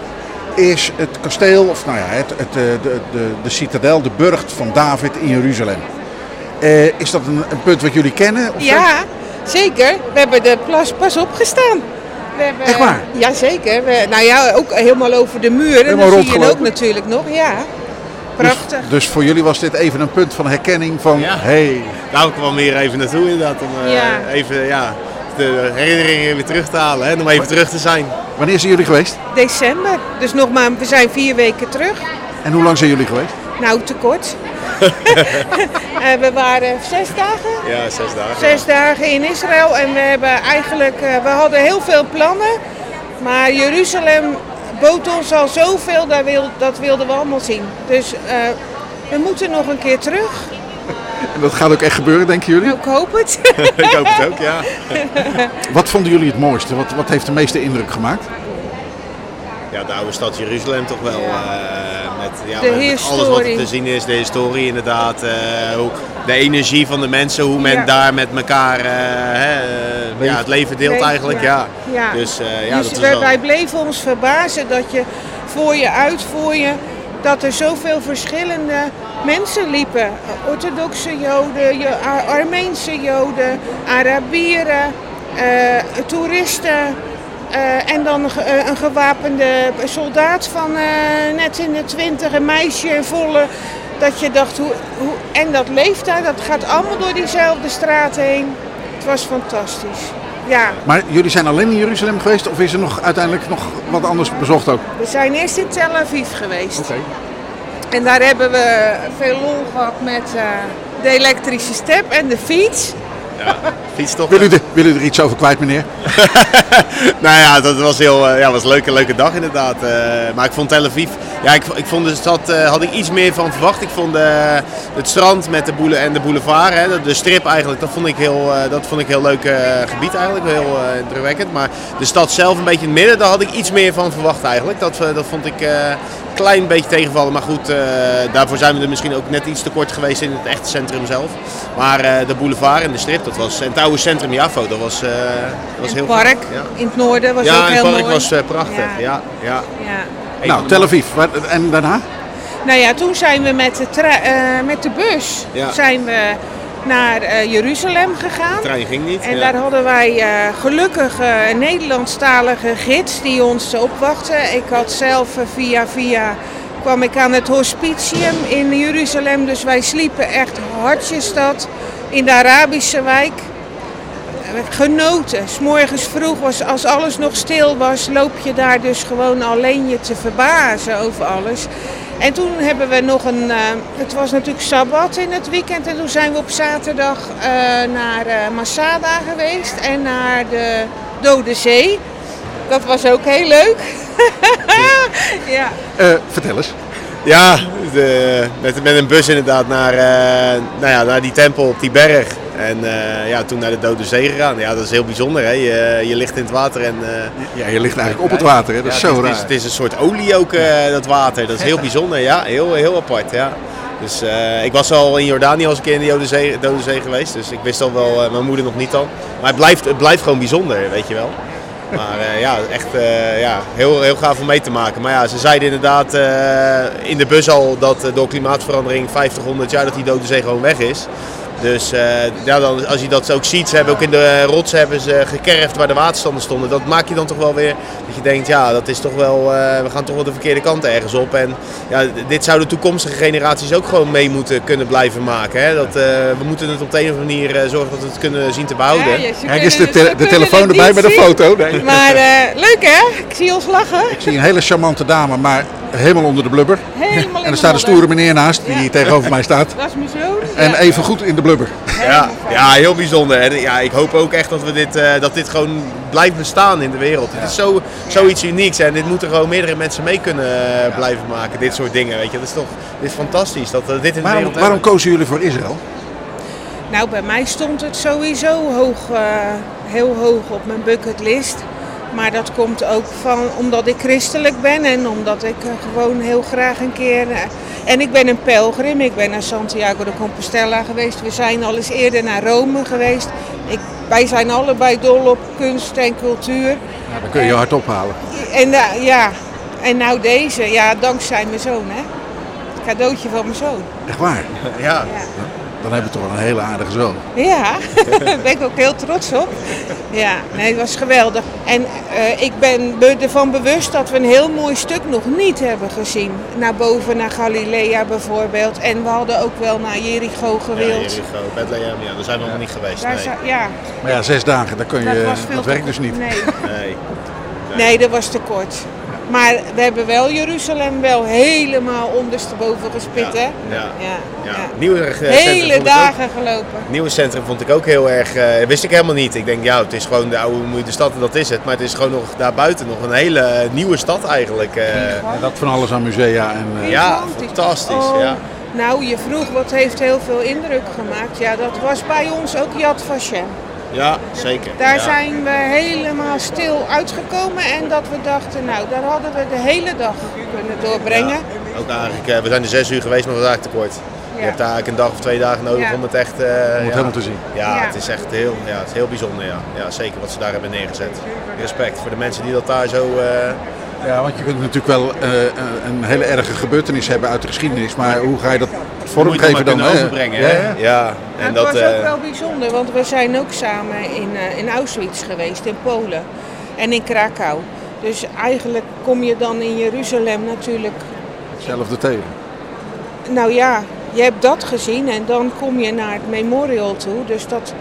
is het kasteel, of nou ja, het, het, eh, de, de, de citadel, de burcht van David in Jeruzalem. Eh, is dat een, een punt wat jullie kennen? Of? Ja, zeker. We hebben er pas, pas opgestaan. We hebben, Echt waar? Ja, zeker. We, nou ja, ook helemaal over de muren. Helemaal dat zie je ook natuurlijk nog. Ja, prachtig. Dus, dus voor jullie was dit even een punt van herkenning van, Ja. hey, Daar kwam weer even naartoe inderdaad. Om eh, Ja. even ja, de herinneringen weer terug te halen. Hè, en om even terug te zijn. wanneer zijn jullie geweest? December. Dus nog maar, we zijn vier weken terug. En hoe lang zijn jullie geweest? Nou, te kort. [laughs] [laughs] Eh, we waren zes dagen. Ja, zes dagen. Zes dagen in Israël en we hebben eigenlijk, eh, we hadden heel veel plannen. Maar Jeruzalem bood ons al zoveel, dat wilden we allemaal zien. Dus eh, we moeten nog een keer terug. En dat gaat ook echt gebeuren, denken jullie? Ik hoop het. [laughs] Ik hoop het ook, ja. [laughs] Wat vonden jullie het mooiste? Wat, wat heeft de meeste indruk gemaakt? Ja, de oude stad Jeruzalem toch wel. eh, met, ja, De met alles wat er te zien is, de historie inderdaad. eh, hoe, de energie van de mensen, hoe men Ja. daar met elkaar eh, hè, ja, het leven deelt eigenlijk. ja. Ja. Ja. Dus eh, ja, dus dat is wij, wel... wij bleven ons verbazen dat je voor je uit, voor je, dat er zoveel verschillende mensen liepen. Orthodoxe Joden, Jo- Ar- Armeense Joden, Arabieren, eh, toeristen. eh, en dan een ge- eh, een gewapende soldaat van eh, net in de twintig, een meisje in volle. Dat je dacht, hoe, hoe, en dat leeft daar, dat gaat allemaal door diezelfde straat heen. Het was fantastisch. Ja, Maar jullie zijn alleen in Jeruzalem geweest of is er nog uiteindelijk nog wat anders bezocht ook? we zijn eerst in Tel Aviv geweest. En daar hebben we veel lol gehad met eh, de elektrische step en de fiets. Ja, fietstocht. Willen jullie er iets over kwijt, meneer? [laughs] nou ja, dat was heel, eh, ja, was een leuke, leuke dag inderdaad. Eh, maar ik vond Tel Aviv, ja, ik, ik vond de stad, eh, had ik iets meer van verwacht. Ik vond eh, het strand met de boule en de boulevard, hè, de, strip eigenlijk, dat vond ik heel, dat vond ik heel leuk gebied eigenlijk, heel indrukwekkend. Maar de stad zelf een beetje in het midden, daar had ik iets meer van verwacht eigenlijk. Dat, dat vond ik een klein beetje tegenvallen. Maar goed, daarvoor zijn we er misschien ook net iets te kort geweest in het echte centrum zelf. Maar de boulevard en de strip, dat was, en oude centrum Jafo, dat was, eh, dat was Het heel park. Ja. in het noorden was ja, ook het heel park mooi. was eh, prachtig. Ja. Ja. Ja, Ja. Nou, Tel Aviv. En daarna? Nou ja, toen zijn we met de, tra- eh, met de bus Ja. zijn we naar eh, Jeruzalem gegaan. De trein ging niet. En ja. daar hadden wij eh, gelukkig eh, een Nederlandstalige gids die ons opwachtte. Ik had zelf via via kwam ik aan het hospitium in Jeruzalem. Dus wij sliepen echt hartjesstad in de Arabische wijk. Eh, Genoten. S'morgens vroeg was, als alles nog stil was, loop je daar dus gewoon alleen je te verbazen over alles. En toen hebben we nog een, eh, het was natuurlijk Sabbat in het weekend en toen zijn we op zaterdag eh, naar eh, Masada geweest en naar de Dode Zee. Dat was ook heel leuk. [laughs] ja. Eh, vertel eens. Ja, de, met, met een bus inderdaad naar, eh, nou ja, naar die tempel op die berg. En eh, ja, toen naar de Dode Zee gegaan. Ja, dat is heel bijzonder. Hè? Je, je ligt in het water en... eh, Ja, je ligt eigenlijk op het water, hè? Dat is ja, zo het, raar. is, het is een soort olie ook, eh, dat water. Dat is heel bijzonder, ja. Heel, heel apart, ja. Dus eh, ik was al in Jordanië als een keer in de Dode Zee, Dode Zee geweest. Dus ik wist al wel, eh, mijn moeder nog niet dan. Maar het blijft, het blijft gewoon bijzonder, weet je wel. Maar eh, ja, echt eh, ja, heel, heel gaaf om mee te maken. Maar ja, ze zeiden inderdaad eh, in de bus al dat eh, door klimaatverandering 50, 100 jaar dat die Dode Zee gewoon weg is. Dus eh, ja, dan, als je dat ook ziet, ze hebben ook in de rotsen hebben ze gekerfd waar de waterstanden stonden. Dat maak je dan toch wel weer dat je denkt, ja, dat is toch wel, eh, we gaan toch wel de verkeerde kant ergens op. En ja, dit zouden toekomstige generaties ook gewoon mee moeten kunnen blijven maken. Hè? Dat, eh, we moeten het op de een of andere manier eh, zorgen dat we het kunnen zien te behouden. Ja, Kijk eens de, te- de telefoon erbij met een foto. Nee. Maar eh, leuk hè? Ik zie ons lachen. Ik zie een hele charmante dame, maar helemaal onder de blubber. Helemaal En er staat een stoere meneer naast, die tegenover mij staat. Dat is mijn zoon. En Ja. even goed in de blubber. Ja, ja, heel bijzonder. En ja, ik hoop ook echt dat, we dit, eh, dat dit gewoon blijft bestaan in de wereld. Het is zo, zoiets unieks en dit moeten gewoon meerdere mensen mee kunnen eh, blijven maken. Dit soort dingen, weet je. Dat is toch dit is fantastisch dat we dit in de Waarom, wereld waarom kozen jullie voor Israël? Nou, bij mij stond het sowieso hoog, eh, heel hoog op mijn bucketlist. Maar dat komt ook van omdat ik christelijk ben en omdat ik eh, gewoon heel graag een keer. eh, en ik ben een pelgrim, ik ben naar Santiago de Compostela geweest. We zijn al eens eerder naar Rome geweest. Ik, wij zijn allebei dol op kunst en cultuur. Nou, dan kun je je hart ophalen. En eh, ja, en nou deze, ja, dankzij mijn zoon, hè? Cadeautje van mijn zoon. Echt waar? Ja. Dan hebben we toch een hele aardige zoon. Ja, daar [laughs] ben ik ook heel trots op. Ja, nee, het was geweldig. En eh, ik ben me ervan bewust dat we een heel mooi stuk nog niet hebben gezien. Naar boven, naar Galilea bijvoorbeeld. En we hadden ook wel naar Jericho Ja, gewild. Jericho, Bethlehem, ja, daar zijn we nog niet geweest. Daar Nee. zou- ja, Maar ja, zes dagen, dan kun je, dat dat, werkt dus niet. Nee. Nee. nee, dat was te kort. Maar we hebben wel Jeruzalem wel helemaal ondersteboven gespit, hè? Ja. Ja. Ja. ja. Nieuwe centrum vond Hele ook- dagen gelopen. Het nieuwe centrum vond ik ook heel erg, eh, wist ik helemaal niet. Ik denk, ja, het is gewoon de oude moeite stad en dat is het. Maar het is gewoon nog daarbuiten nog een hele eh, nieuwe stad eigenlijk. eh. En dat van alles aan musea en... eh, ja, fantastisch. Oh, Ja. Nou, je vroeg wat heeft heel veel indruk gemaakt. Ja, dat was bij ons ook Yad Vashem. Ja, zeker. Daar ja. zijn we helemaal stil uitgekomen en dat we dachten, nou, daar hadden we de hele dag kunnen doorbrengen. Ja, ook eigenlijk, eh, we zijn er zes uur geweest, maar we waren eigenlijk te kort. Je hebt daar eigenlijk een dag of twee dagen nodig Ja. om het echt... eh, het ja. helemaal te zien. Ja, Ja. het is echt heel, ja, het is heel bijzonder. Ja. ja, zeker wat ze daar hebben neergezet. Respect voor de mensen die dat daar zo... eh, Ja, want je kunt natuurlijk wel eh, eh, een hele erge gebeurtenis hebben uit de geschiedenis, maar hoe ga je dat moet je maar vormgeven dan? hè? overbrengen. Ja, hè? ja. Ja, en het dat... was eh, ook wel bijzonder, want we zijn ook samen in, eh, in Auschwitz geweest, in Polen en in Krakau. Dus eigenlijk kom je dan in Jeruzalem natuurlijk Hetzelfde tegen. Nou ja, je hebt dat gezien en dan kom je naar het memorial toe. Dus dat,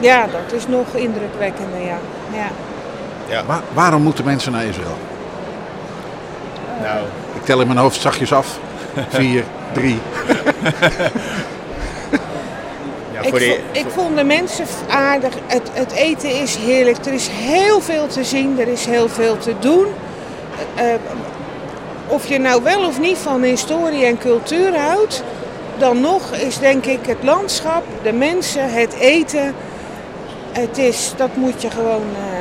ja, dat is nog indrukwekkender, ja. ja. Ja, Wa- waarom moeten mensen naar Israël? nou, Ik tel in mijn hoofd zachtjes af. Vier, [laughs] drie. ja, Ik, die, ik vond de mensen aardig. Het, het eten is heerlijk. Er is heel veel te zien. Er is heel veel te doen. Eh, eh, of je nou wel of niet van historie en cultuur houdt, dan nog is denk ik het landschap, de mensen, het eten. Het is, dat moet je gewoon eh,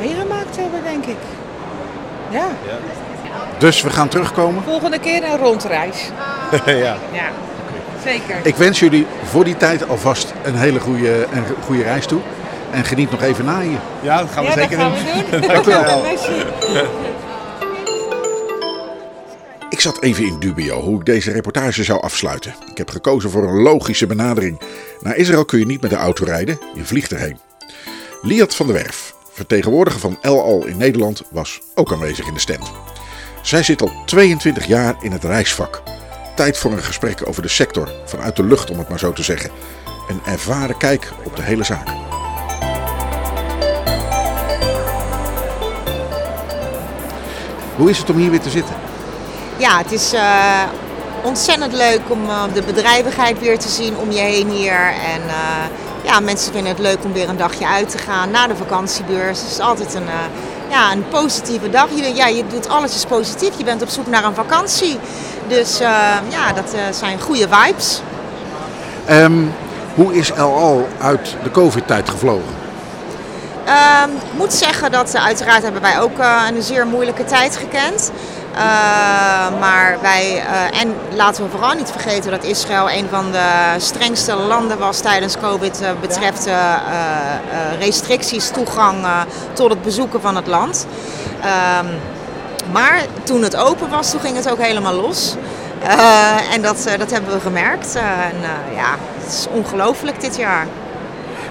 meegemaakt hebben, denk ik. Ja, Dus we gaan terugkomen. volgende keer een rondreis. [laughs] ja. Ja, zeker. Ik wens jullie voor die tijd alvast een hele goede, een goede reis toe. En geniet nog even na hier. ja, dat gaan we ja, zeker dat doen. gaan we doen. [laughs] Dank u wel. Merci. Ik zat even in dubio hoe ik deze reportage zou afsluiten. Ik heb gekozen voor een logische benadering. Naar Israël kun je niet met de auto rijden, je vliegt erheen. Liat van der Werf, vertegenwoordiger van El Al in Nederland, was ook aanwezig in de stand. Zij zit al 22 jaar in het reisvak. Tijd voor een gesprek over de sector, vanuit de lucht om het maar zo te zeggen. Een ervaren kijk op de hele zaak. Hoe is het om hier weer te zitten? Ja, het is eh, ontzettend leuk om eh, de bedrijvigheid weer te zien om je heen hier. En eh, ja, mensen vinden het leuk om weer een dagje uit te gaan na de vakantiebeurs. Het is altijd een, eh, ja, een positieve dag. Je, ja, je doet alles is positief. Je bent op zoek naar een vakantie. Dus eh, ja, dat eh, zijn goede vibes. Ehm, hoe is Al uit de COVID-tijd gevlogen? Ehm, ik moet zeggen dat uiteraard hebben wij ook een zeer moeilijke tijd gekend. Eh, maar wij, eh, en laten we vooral niet vergeten dat Israël een van de strengste landen was tijdens COVID eh, betreft restricties, toegang tot het bezoeken van het land. Ehm, maar toen het open was, toen ging het ook helemaal los. En dat, dat hebben we gemerkt. En ja, het is ongelooflijk dit jaar.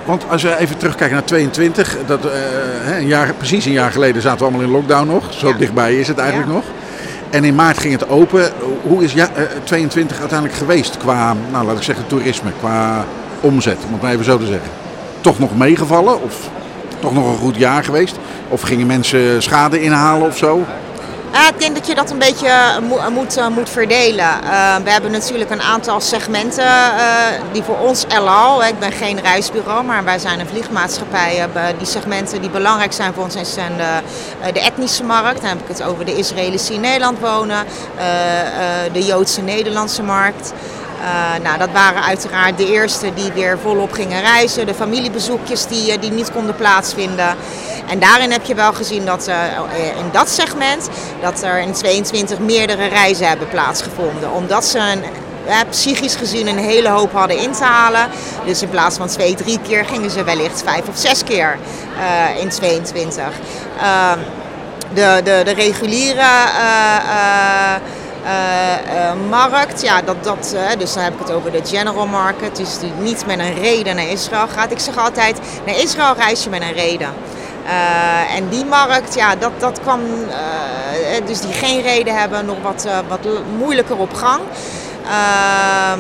Want als we even terugkijken naar 22, dat, een jaar, precies een jaar geleden zaten we allemaal in lockdown nog. Zo dichtbij is het eigenlijk nog. En in maart ging het open. Hoe is ja, eh, 22 uiteindelijk geweest qua, nou laat ik zeggen, toerisme, qua omzet, om het maar even zo te zeggen? Toch nog meegevallen of toch nog een goed jaar geweest? Of gingen mensen schade inhalen of zo? Ja, ik denk dat je dat een beetje eh, mo- moet, eh, moet verdelen. Eh, we hebben natuurlijk een aantal segmenten eh, die voor ons El Al, hè, ik ben geen reisbureau, maar wij zijn een vliegmaatschappij. hebben die segmenten die belangrijk zijn voor ons zijn de, eh, de etnische markt. Dan heb ik het over de Israëli's die in Nederland wonen, eh, eh, de Joodse Nederlandse markt. Eh, nou, dat waren uiteraard de eerste die weer volop gingen reizen. De familiebezoekjes die, eh, die niet konden plaatsvinden. En daarin heb je wel gezien dat eh, in dat segment dat er in 22 meerdere reizen hebben plaatsgevonden. Omdat ze een, eh, psychisch gezien een hele hoop hadden in te halen. Dus in plaats van twee, drie keer gingen ze wellicht vijf of zes keer eh, in 22. Ehm, de, de, de reguliere eh, eh, eh, eh, markt, ja, dat, dat, eh, dus dan heb ik het over de general market, dus die niet met een reden naar Israël gaat. Ik zeg altijd, naar Israël reis je met een reden. Eh, en die markt, ja, dat, dat kwam, eh, dus die geen reden hebben, nog wat, eh, wat moeilijker op gang. Ehm,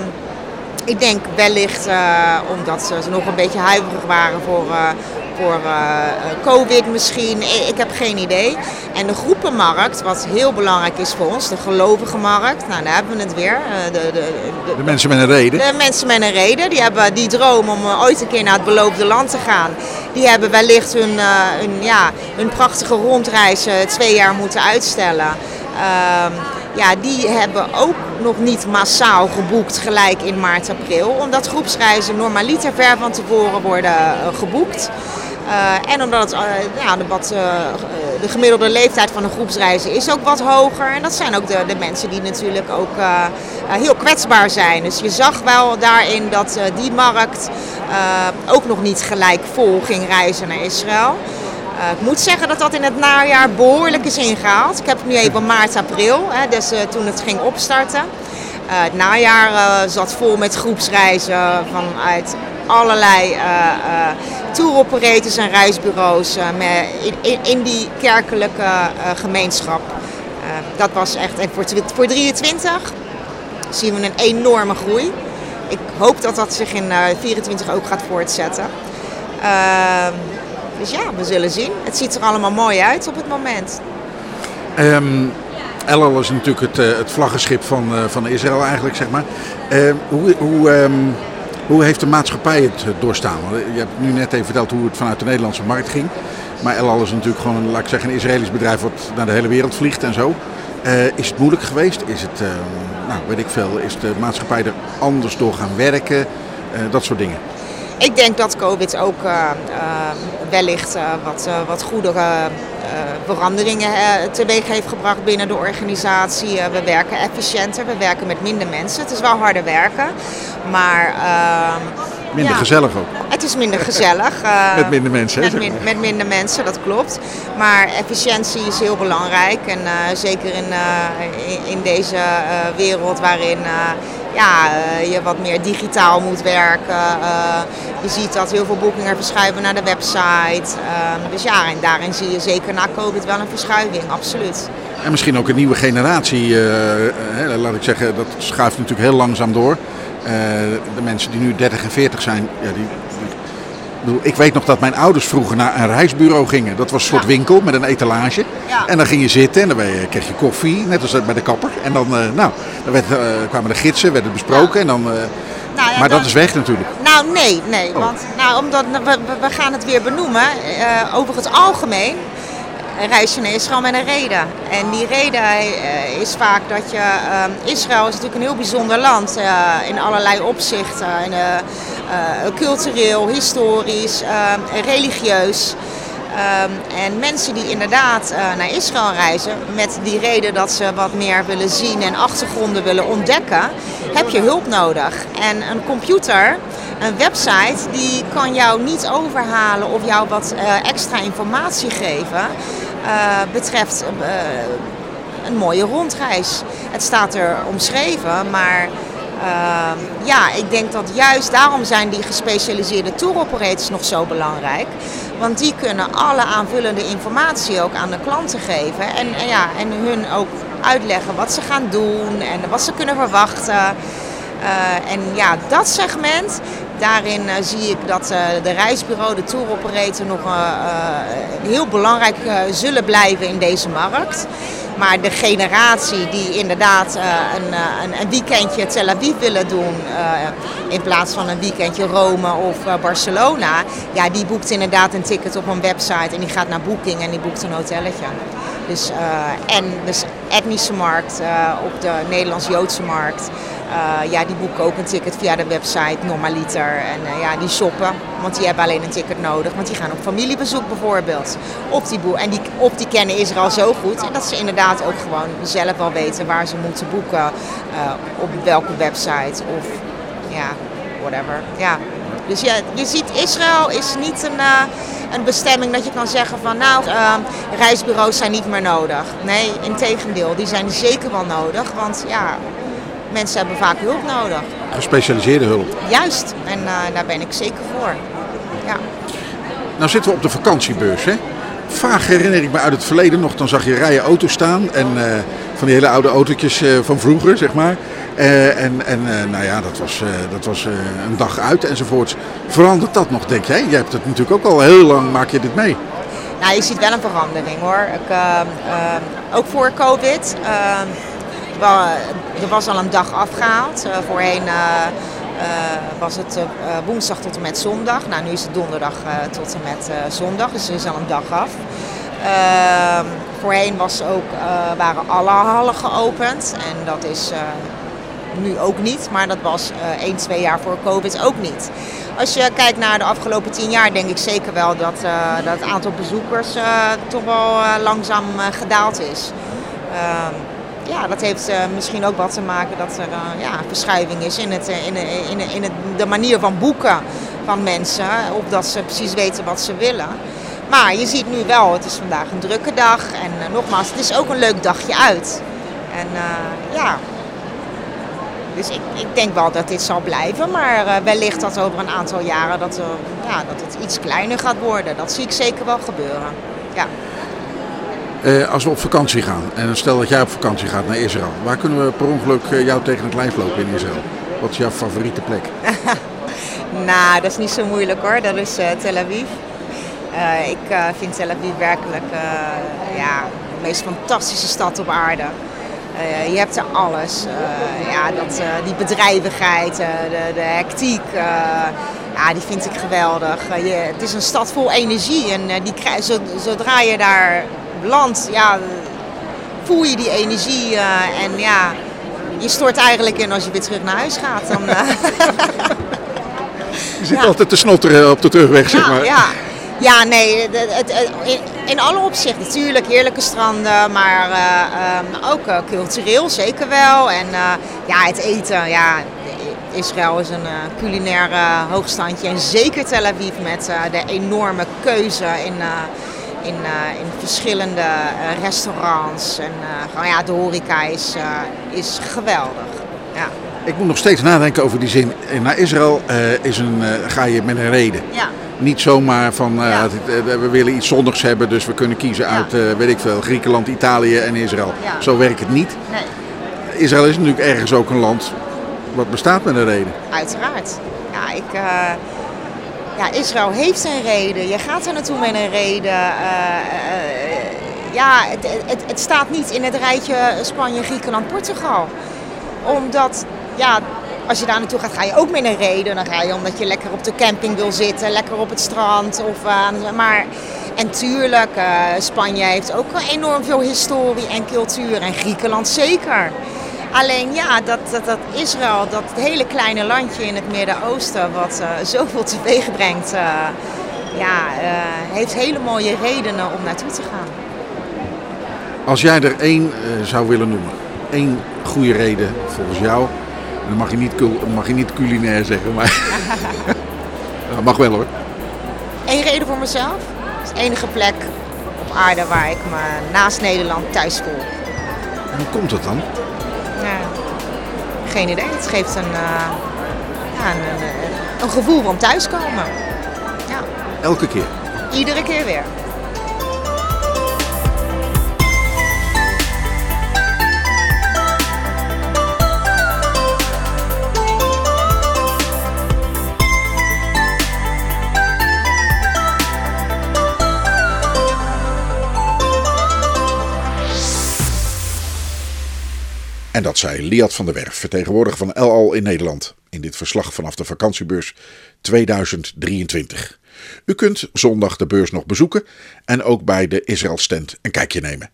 ik denk wellicht eh, omdat ze nog een beetje huiverig waren voor, eh, voor eh, COVID misschien. Ik, heb geen idee. En de groepenmarkt, wat heel belangrijk is voor ons, de gelovige markt. Nou, daar hebben we het weer. Eh, de, de, de, De mensen met een reden. de mensen met een reden, die hebben die droom om eh, ooit een keer naar het beloofde land te gaan. Die hebben wellicht hun, hun, ja, hun prachtige rondreis twee jaar moeten uitstellen. Ja, die hebben ook nog niet massaal geboekt gelijk in maart, april. Omdat groepsreizen normaliter ver van tevoren worden eh, geboekt. Eh, en omdat eh, ja, de, wat, de gemiddelde leeftijd van een groepsreizen is ook wat hoger. En dat zijn ook de, de mensen die natuurlijk ook heel kwetsbaar zijn. Dus je zag wel daarin dat die markt ook nog niet gelijk vol ging reizen naar Israël. Eh, ik moet zeggen dat dat in het najaar behoorlijk is ingehaald. Ik heb nu even maart, april, hè, dus eh, toen het ging opstarten. Eh, het najaar zat vol met groepsreizen vanuit allerlei eh touroperators en reisbureaus in, in, in die kerkelijke gemeenschap. Dat was echt, en voor, voor 23 zien we een enorme groei. Ik hoop dat dat zich in 2024 ook gaat voortzetten. Dus ja, we zullen zien. Het ziet er allemaal mooi uit op het moment. Ehm El Al is natuurlijk het, eh, het vlaggenschip van, eh, van Israël eigenlijk, zeg maar. Ehm, hoe, hoe, ehm, hoe heeft de maatschappij het eh, doorstaan? Je hebt nu net even verteld hoe het vanuit de Nederlandse markt ging. Maar El Al is natuurlijk gewoon, laat ik zeggen, een Israëlisch bedrijf wat naar de hele wereld vliegt en zo. Is het moeilijk geweest? Is het, nou weet ik veel, is de maatschappij er anders door gaan werken? Dat soort dingen. Ik denk dat COVID ook eh, eh, wellicht eh, wat, wat goede veranderingen teweeg heeft gebracht binnen de organisatie. We werken efficiënter, we werken met minder mensen. Het is wel harder werken, maar... ehm, Minder ja, gezellig ook. Het is minder gezellig. [laughs] Met minder mensen, Met, min- met minder mensen, dat klopt. Maar efficiëntie is heel belangrijk. En zeker in, in, in deze wereld waarin ja, eh, je wat meer digitaal moet werken. Eh, je ziet dat heel veel boekingen verschuiven naar de website. Ehm, dus ja, en daarin zie je zeker na COVID wel een verschuiving, absoluut. En misschien ook een nieuwe generatie, eh, laat ik zeggen, dat schuift natuurlijk heel langzaam door. De mensen die nu 30 en 40 zijn, ja, die- ik weet nog dat mijn ouders vroeger naar een reisbureau gingen. Dat was een soort winkel met een etalage. Ja. En dan ging je zitten en dan kreeg je koffie, net als bij de kapper. En dan, eh, nou, dan werd, eh, kwamen de gidsen, werd het besproken. En dan, eh, Nou ja, maar dan- dat is weg natuurlijk. Nou, nee, nee. Oh. Want nou, omdat, we, we- gaan het weer benoemen. Over het algemeen reis je naar Israël met een reden. En die reden eh, is vaak dat je... ehm, Israël is natuurlijk een heel bijzonder land eh, in allerlei opzichten. En, eh, cultureel, historisch, eh, religieus. Ehm, en mensen die inderdaad naar Israël reizen met die reden dat ze wat meer willen zien en achtergronden willen ontdekken, heb je hulp nodig. En een computer, een website, die kan jou niet overhalen of jou wat extra informatie geven. Eh, betreft eh, een mooie rondreis. Het staat er omschreven, maar ehm, ja, ik denk dat juist daarom zijn die gespecialiseerde tour operators nog zo belangrijk. Want die kunnen alle aanvullende informatie ook aan de klanten geven. En, en ja, en hun ook uitleggen wat ze gaan doen en wat ze kunnen verwachten. Uh, en ja, dat segment, daarin uh, zie ik dat uh, de reisbureau, de tour operator nog heel belangrijk zullen blijven in deze markt. Maar de generatie die inderdaad een, een, een, weekendje Tel Aviv willen doen in plaats van een weekendje Rome of Barcelona, ja, die boekt inderdaad een ticket op een website en die gaat naar Booking en die boekt een hotelletje. Dus, en dus etnische markt op de Nederlands-Joodse markt. Uh, ja, die boeken ook een ticket via de website normaliter. En uh, ja, die shoppen, want die hebben alleen een ticket nodig. Want die gaan op familiebezoek bijvoorbeeld. Op die. En die, op die kennen Israël zo goed. En dat ze inderdaad ook gewoon zelf wel weten waar ze moeten boeken. Uh, op welke website of ja, whatever. Ja. Dus ja, je ziet Israël is niet een, een bestemming dat je kan zeggen van nou, reisbureaus zijn niet meer nodig. Nee, in tegendeel, die zijn zeker wel nodig. Want ja, mensen hebben vaak hulp nodig. Gespecialiseerde hulp. Juist, en uh, daar ben ik zeker voor. Ja. Nou zitten we op de vakantiebeurs. Hè? Vaag herinner ik me uit het verleden nog, dan zag je rijen auto's staan. En uh, van die hele oude autootjes uh, van vroeger, zeg maar. en en nou ja, dat was, dat was een dag uit enzovoorts. Verandert dat nog, denk jij? Je hebt het natuurlijk ook al heel lang, maak je dit mee? Nou, je ziet wel een verandering hoor. Ik, ook voor COVID er was al een dag afgehaald. Uh, voorheen uh, was het woensdag tot en met zondag. Nou, nu is het donderdag tot en met zondag, dus er is al een dag af. Ehm, voorheen was ook, waren alle hallen geopend en dat is nu ook niet, maar dat was uh, 1, 2 jaar voor COVID ook niet. Als je kijkt naar de afgelopen 10 jaar, denk ik zeker wel dat, dat het aantal bezoekers toch wel langzaam gedaald is. Ja, dat heeft uh, misschien ook wat te maken dat er uh, ja, verschuiving is in, het, in, in, in het, de manier van boeken van mensen. Of dat ze precies weten wat ze willen. Maar je ziet nu wel, het is vandaag een drukke dag. En nogmaals, het is ook een leuk dagje uit. En ja, dus ik, ik denk wel dat dit zal blijven. Maar wellicht dat over een aantal jaren dat, ja, dat het iets kleiner gaat worden. Dat zie ik zeker wel gebeuren. Ja. Uh, als we op vakantie gaan, en stel dat jij op vakantie gaat naar Israël, waar kunnen we per ongeluk uh, jou tegen het lijf lopen in Israël? Wat is jouw favoriete plek? [laughs] nou, dat is niet zo moeilijk hoor, dat is uh, Tel Aviv. ik vind Tel Aviv werkelijk ja, de meest fantastische stad op aarde. je hebt er alles. ja, dat, die bedrijvigheid, de, de hectiek, ja, die vind ik geweldig. je, het is een stad vol energie en die, zodra je daar land, ja, voel je die energie uh, en ja, je stort eigenlijk in als je weer terug naar huis gaat. Dan, uh... [laughs] je zit ja. altijd te snotteren op de terugweg, zeg maar. Ja, ja nee, het, het, in, alle opzichten natuurlijk. Heerlijke stranden, maar uh, um, ook cultureel zeker wel. En ja, het eten, ja, Israël is een culinair hoogstandje. En zeker Tel Aviv met de enorme keuze in in, uh, in verschillende uh, restaurants. En uh, gewoon, ja, de horeca is, is geweldig. Ja. Ik moet nog steeds nadenken over die zin. Naar Israël is een, ga je met een reden. Ja. Niet zomaar van ja. we willen iets zonnigs hebben, dus we kunnen kiezen uit weet ik veel, Griekenland, Italië en Israël. Zo werkt het niet. Nee. Israël is natuurlijk ergens ook een land wat bestaat met een reden. Uiteraard. Ja, ik, ja, Israël heeft een reden. Je gaat er naartoe met een reden. Uh, uh, ja, het, het, het, staat niet in het rijtje Spanje, Griekenland, Portugal. Omdat, ja, als je daar naartoe gaat, ga je ook met een reden. Dan ga je omdat je lekker op de camping wil zitten, lekker op het strand. Of, uh, maar, en tuurlijk, Spanje heeft ook enorm veel historie en cultuur. En Griekenland zeker. Alleen ja, dat, dat, dat Israël, dat hele kleine landje in het Midden-Oosten, wat uh, zoveel teweeg brengt, uh, ja, uh, heeft hele mooie redenen om naartoe te gaan. Als jij er één zou willen noemen, één goede reden volgens jou, dan mag je niet, mag je niet culinair zeggen, maar [laughs] dat mag wel hoor. Eén reden voor mezelf? Het is de enige plek op aarde waar ik me naast Nederland thuis voel. Hoe komt het dan? Geen idee. Het geeft een, uh, ja, een, een, een, gevoel van thuiskomen. Ja. Elke keer? Iedere keer weer. En dat zei Liat van der Werf, vertegenwoordiger van El Al in Nederland, in dit verslag vanaf de vakantiebeurs 2023. U kunt zondag de beurs nog bezoeken en ook bij de Israël stand een kijkje nemen.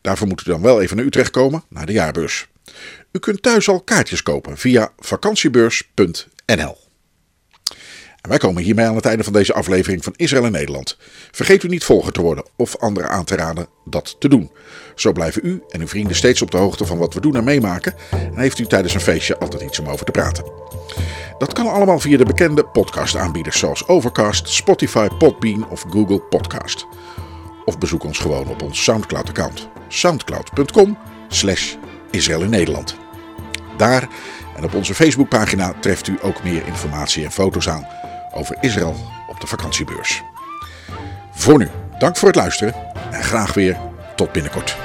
Daarvoor moet u dan wel even naar Utrecht komen, naar de jaarbeurs. U kunt thuis al kaartjes kopen via vakantiebeurs.nl. En wij komen hiermee aan het einde van deze aflevering van Israël in Nederland. Vergeet u niet volger te worden of anderen aan te raden dat te doen. Zo blijven u en uw vrienden steeds op de hoogte van wat we doen en meemaken. En heeft u tijdens een feestje altijd iets om over te praten. Dat kan allemaal via de bekende podcastaanbieders zoals Overcast, Spotify, Podbean of Google Podcast. Of bezoek ons gewoon op ons Soundcloud-account. soundcloud.com slash in Nederland. Daar en op onze Facebookpagina treft u ook meer informatie en foto's aan over Israël op de vakantiebeurs. Voor nu, dank voor het luisteren en graag weer tot binnenkort.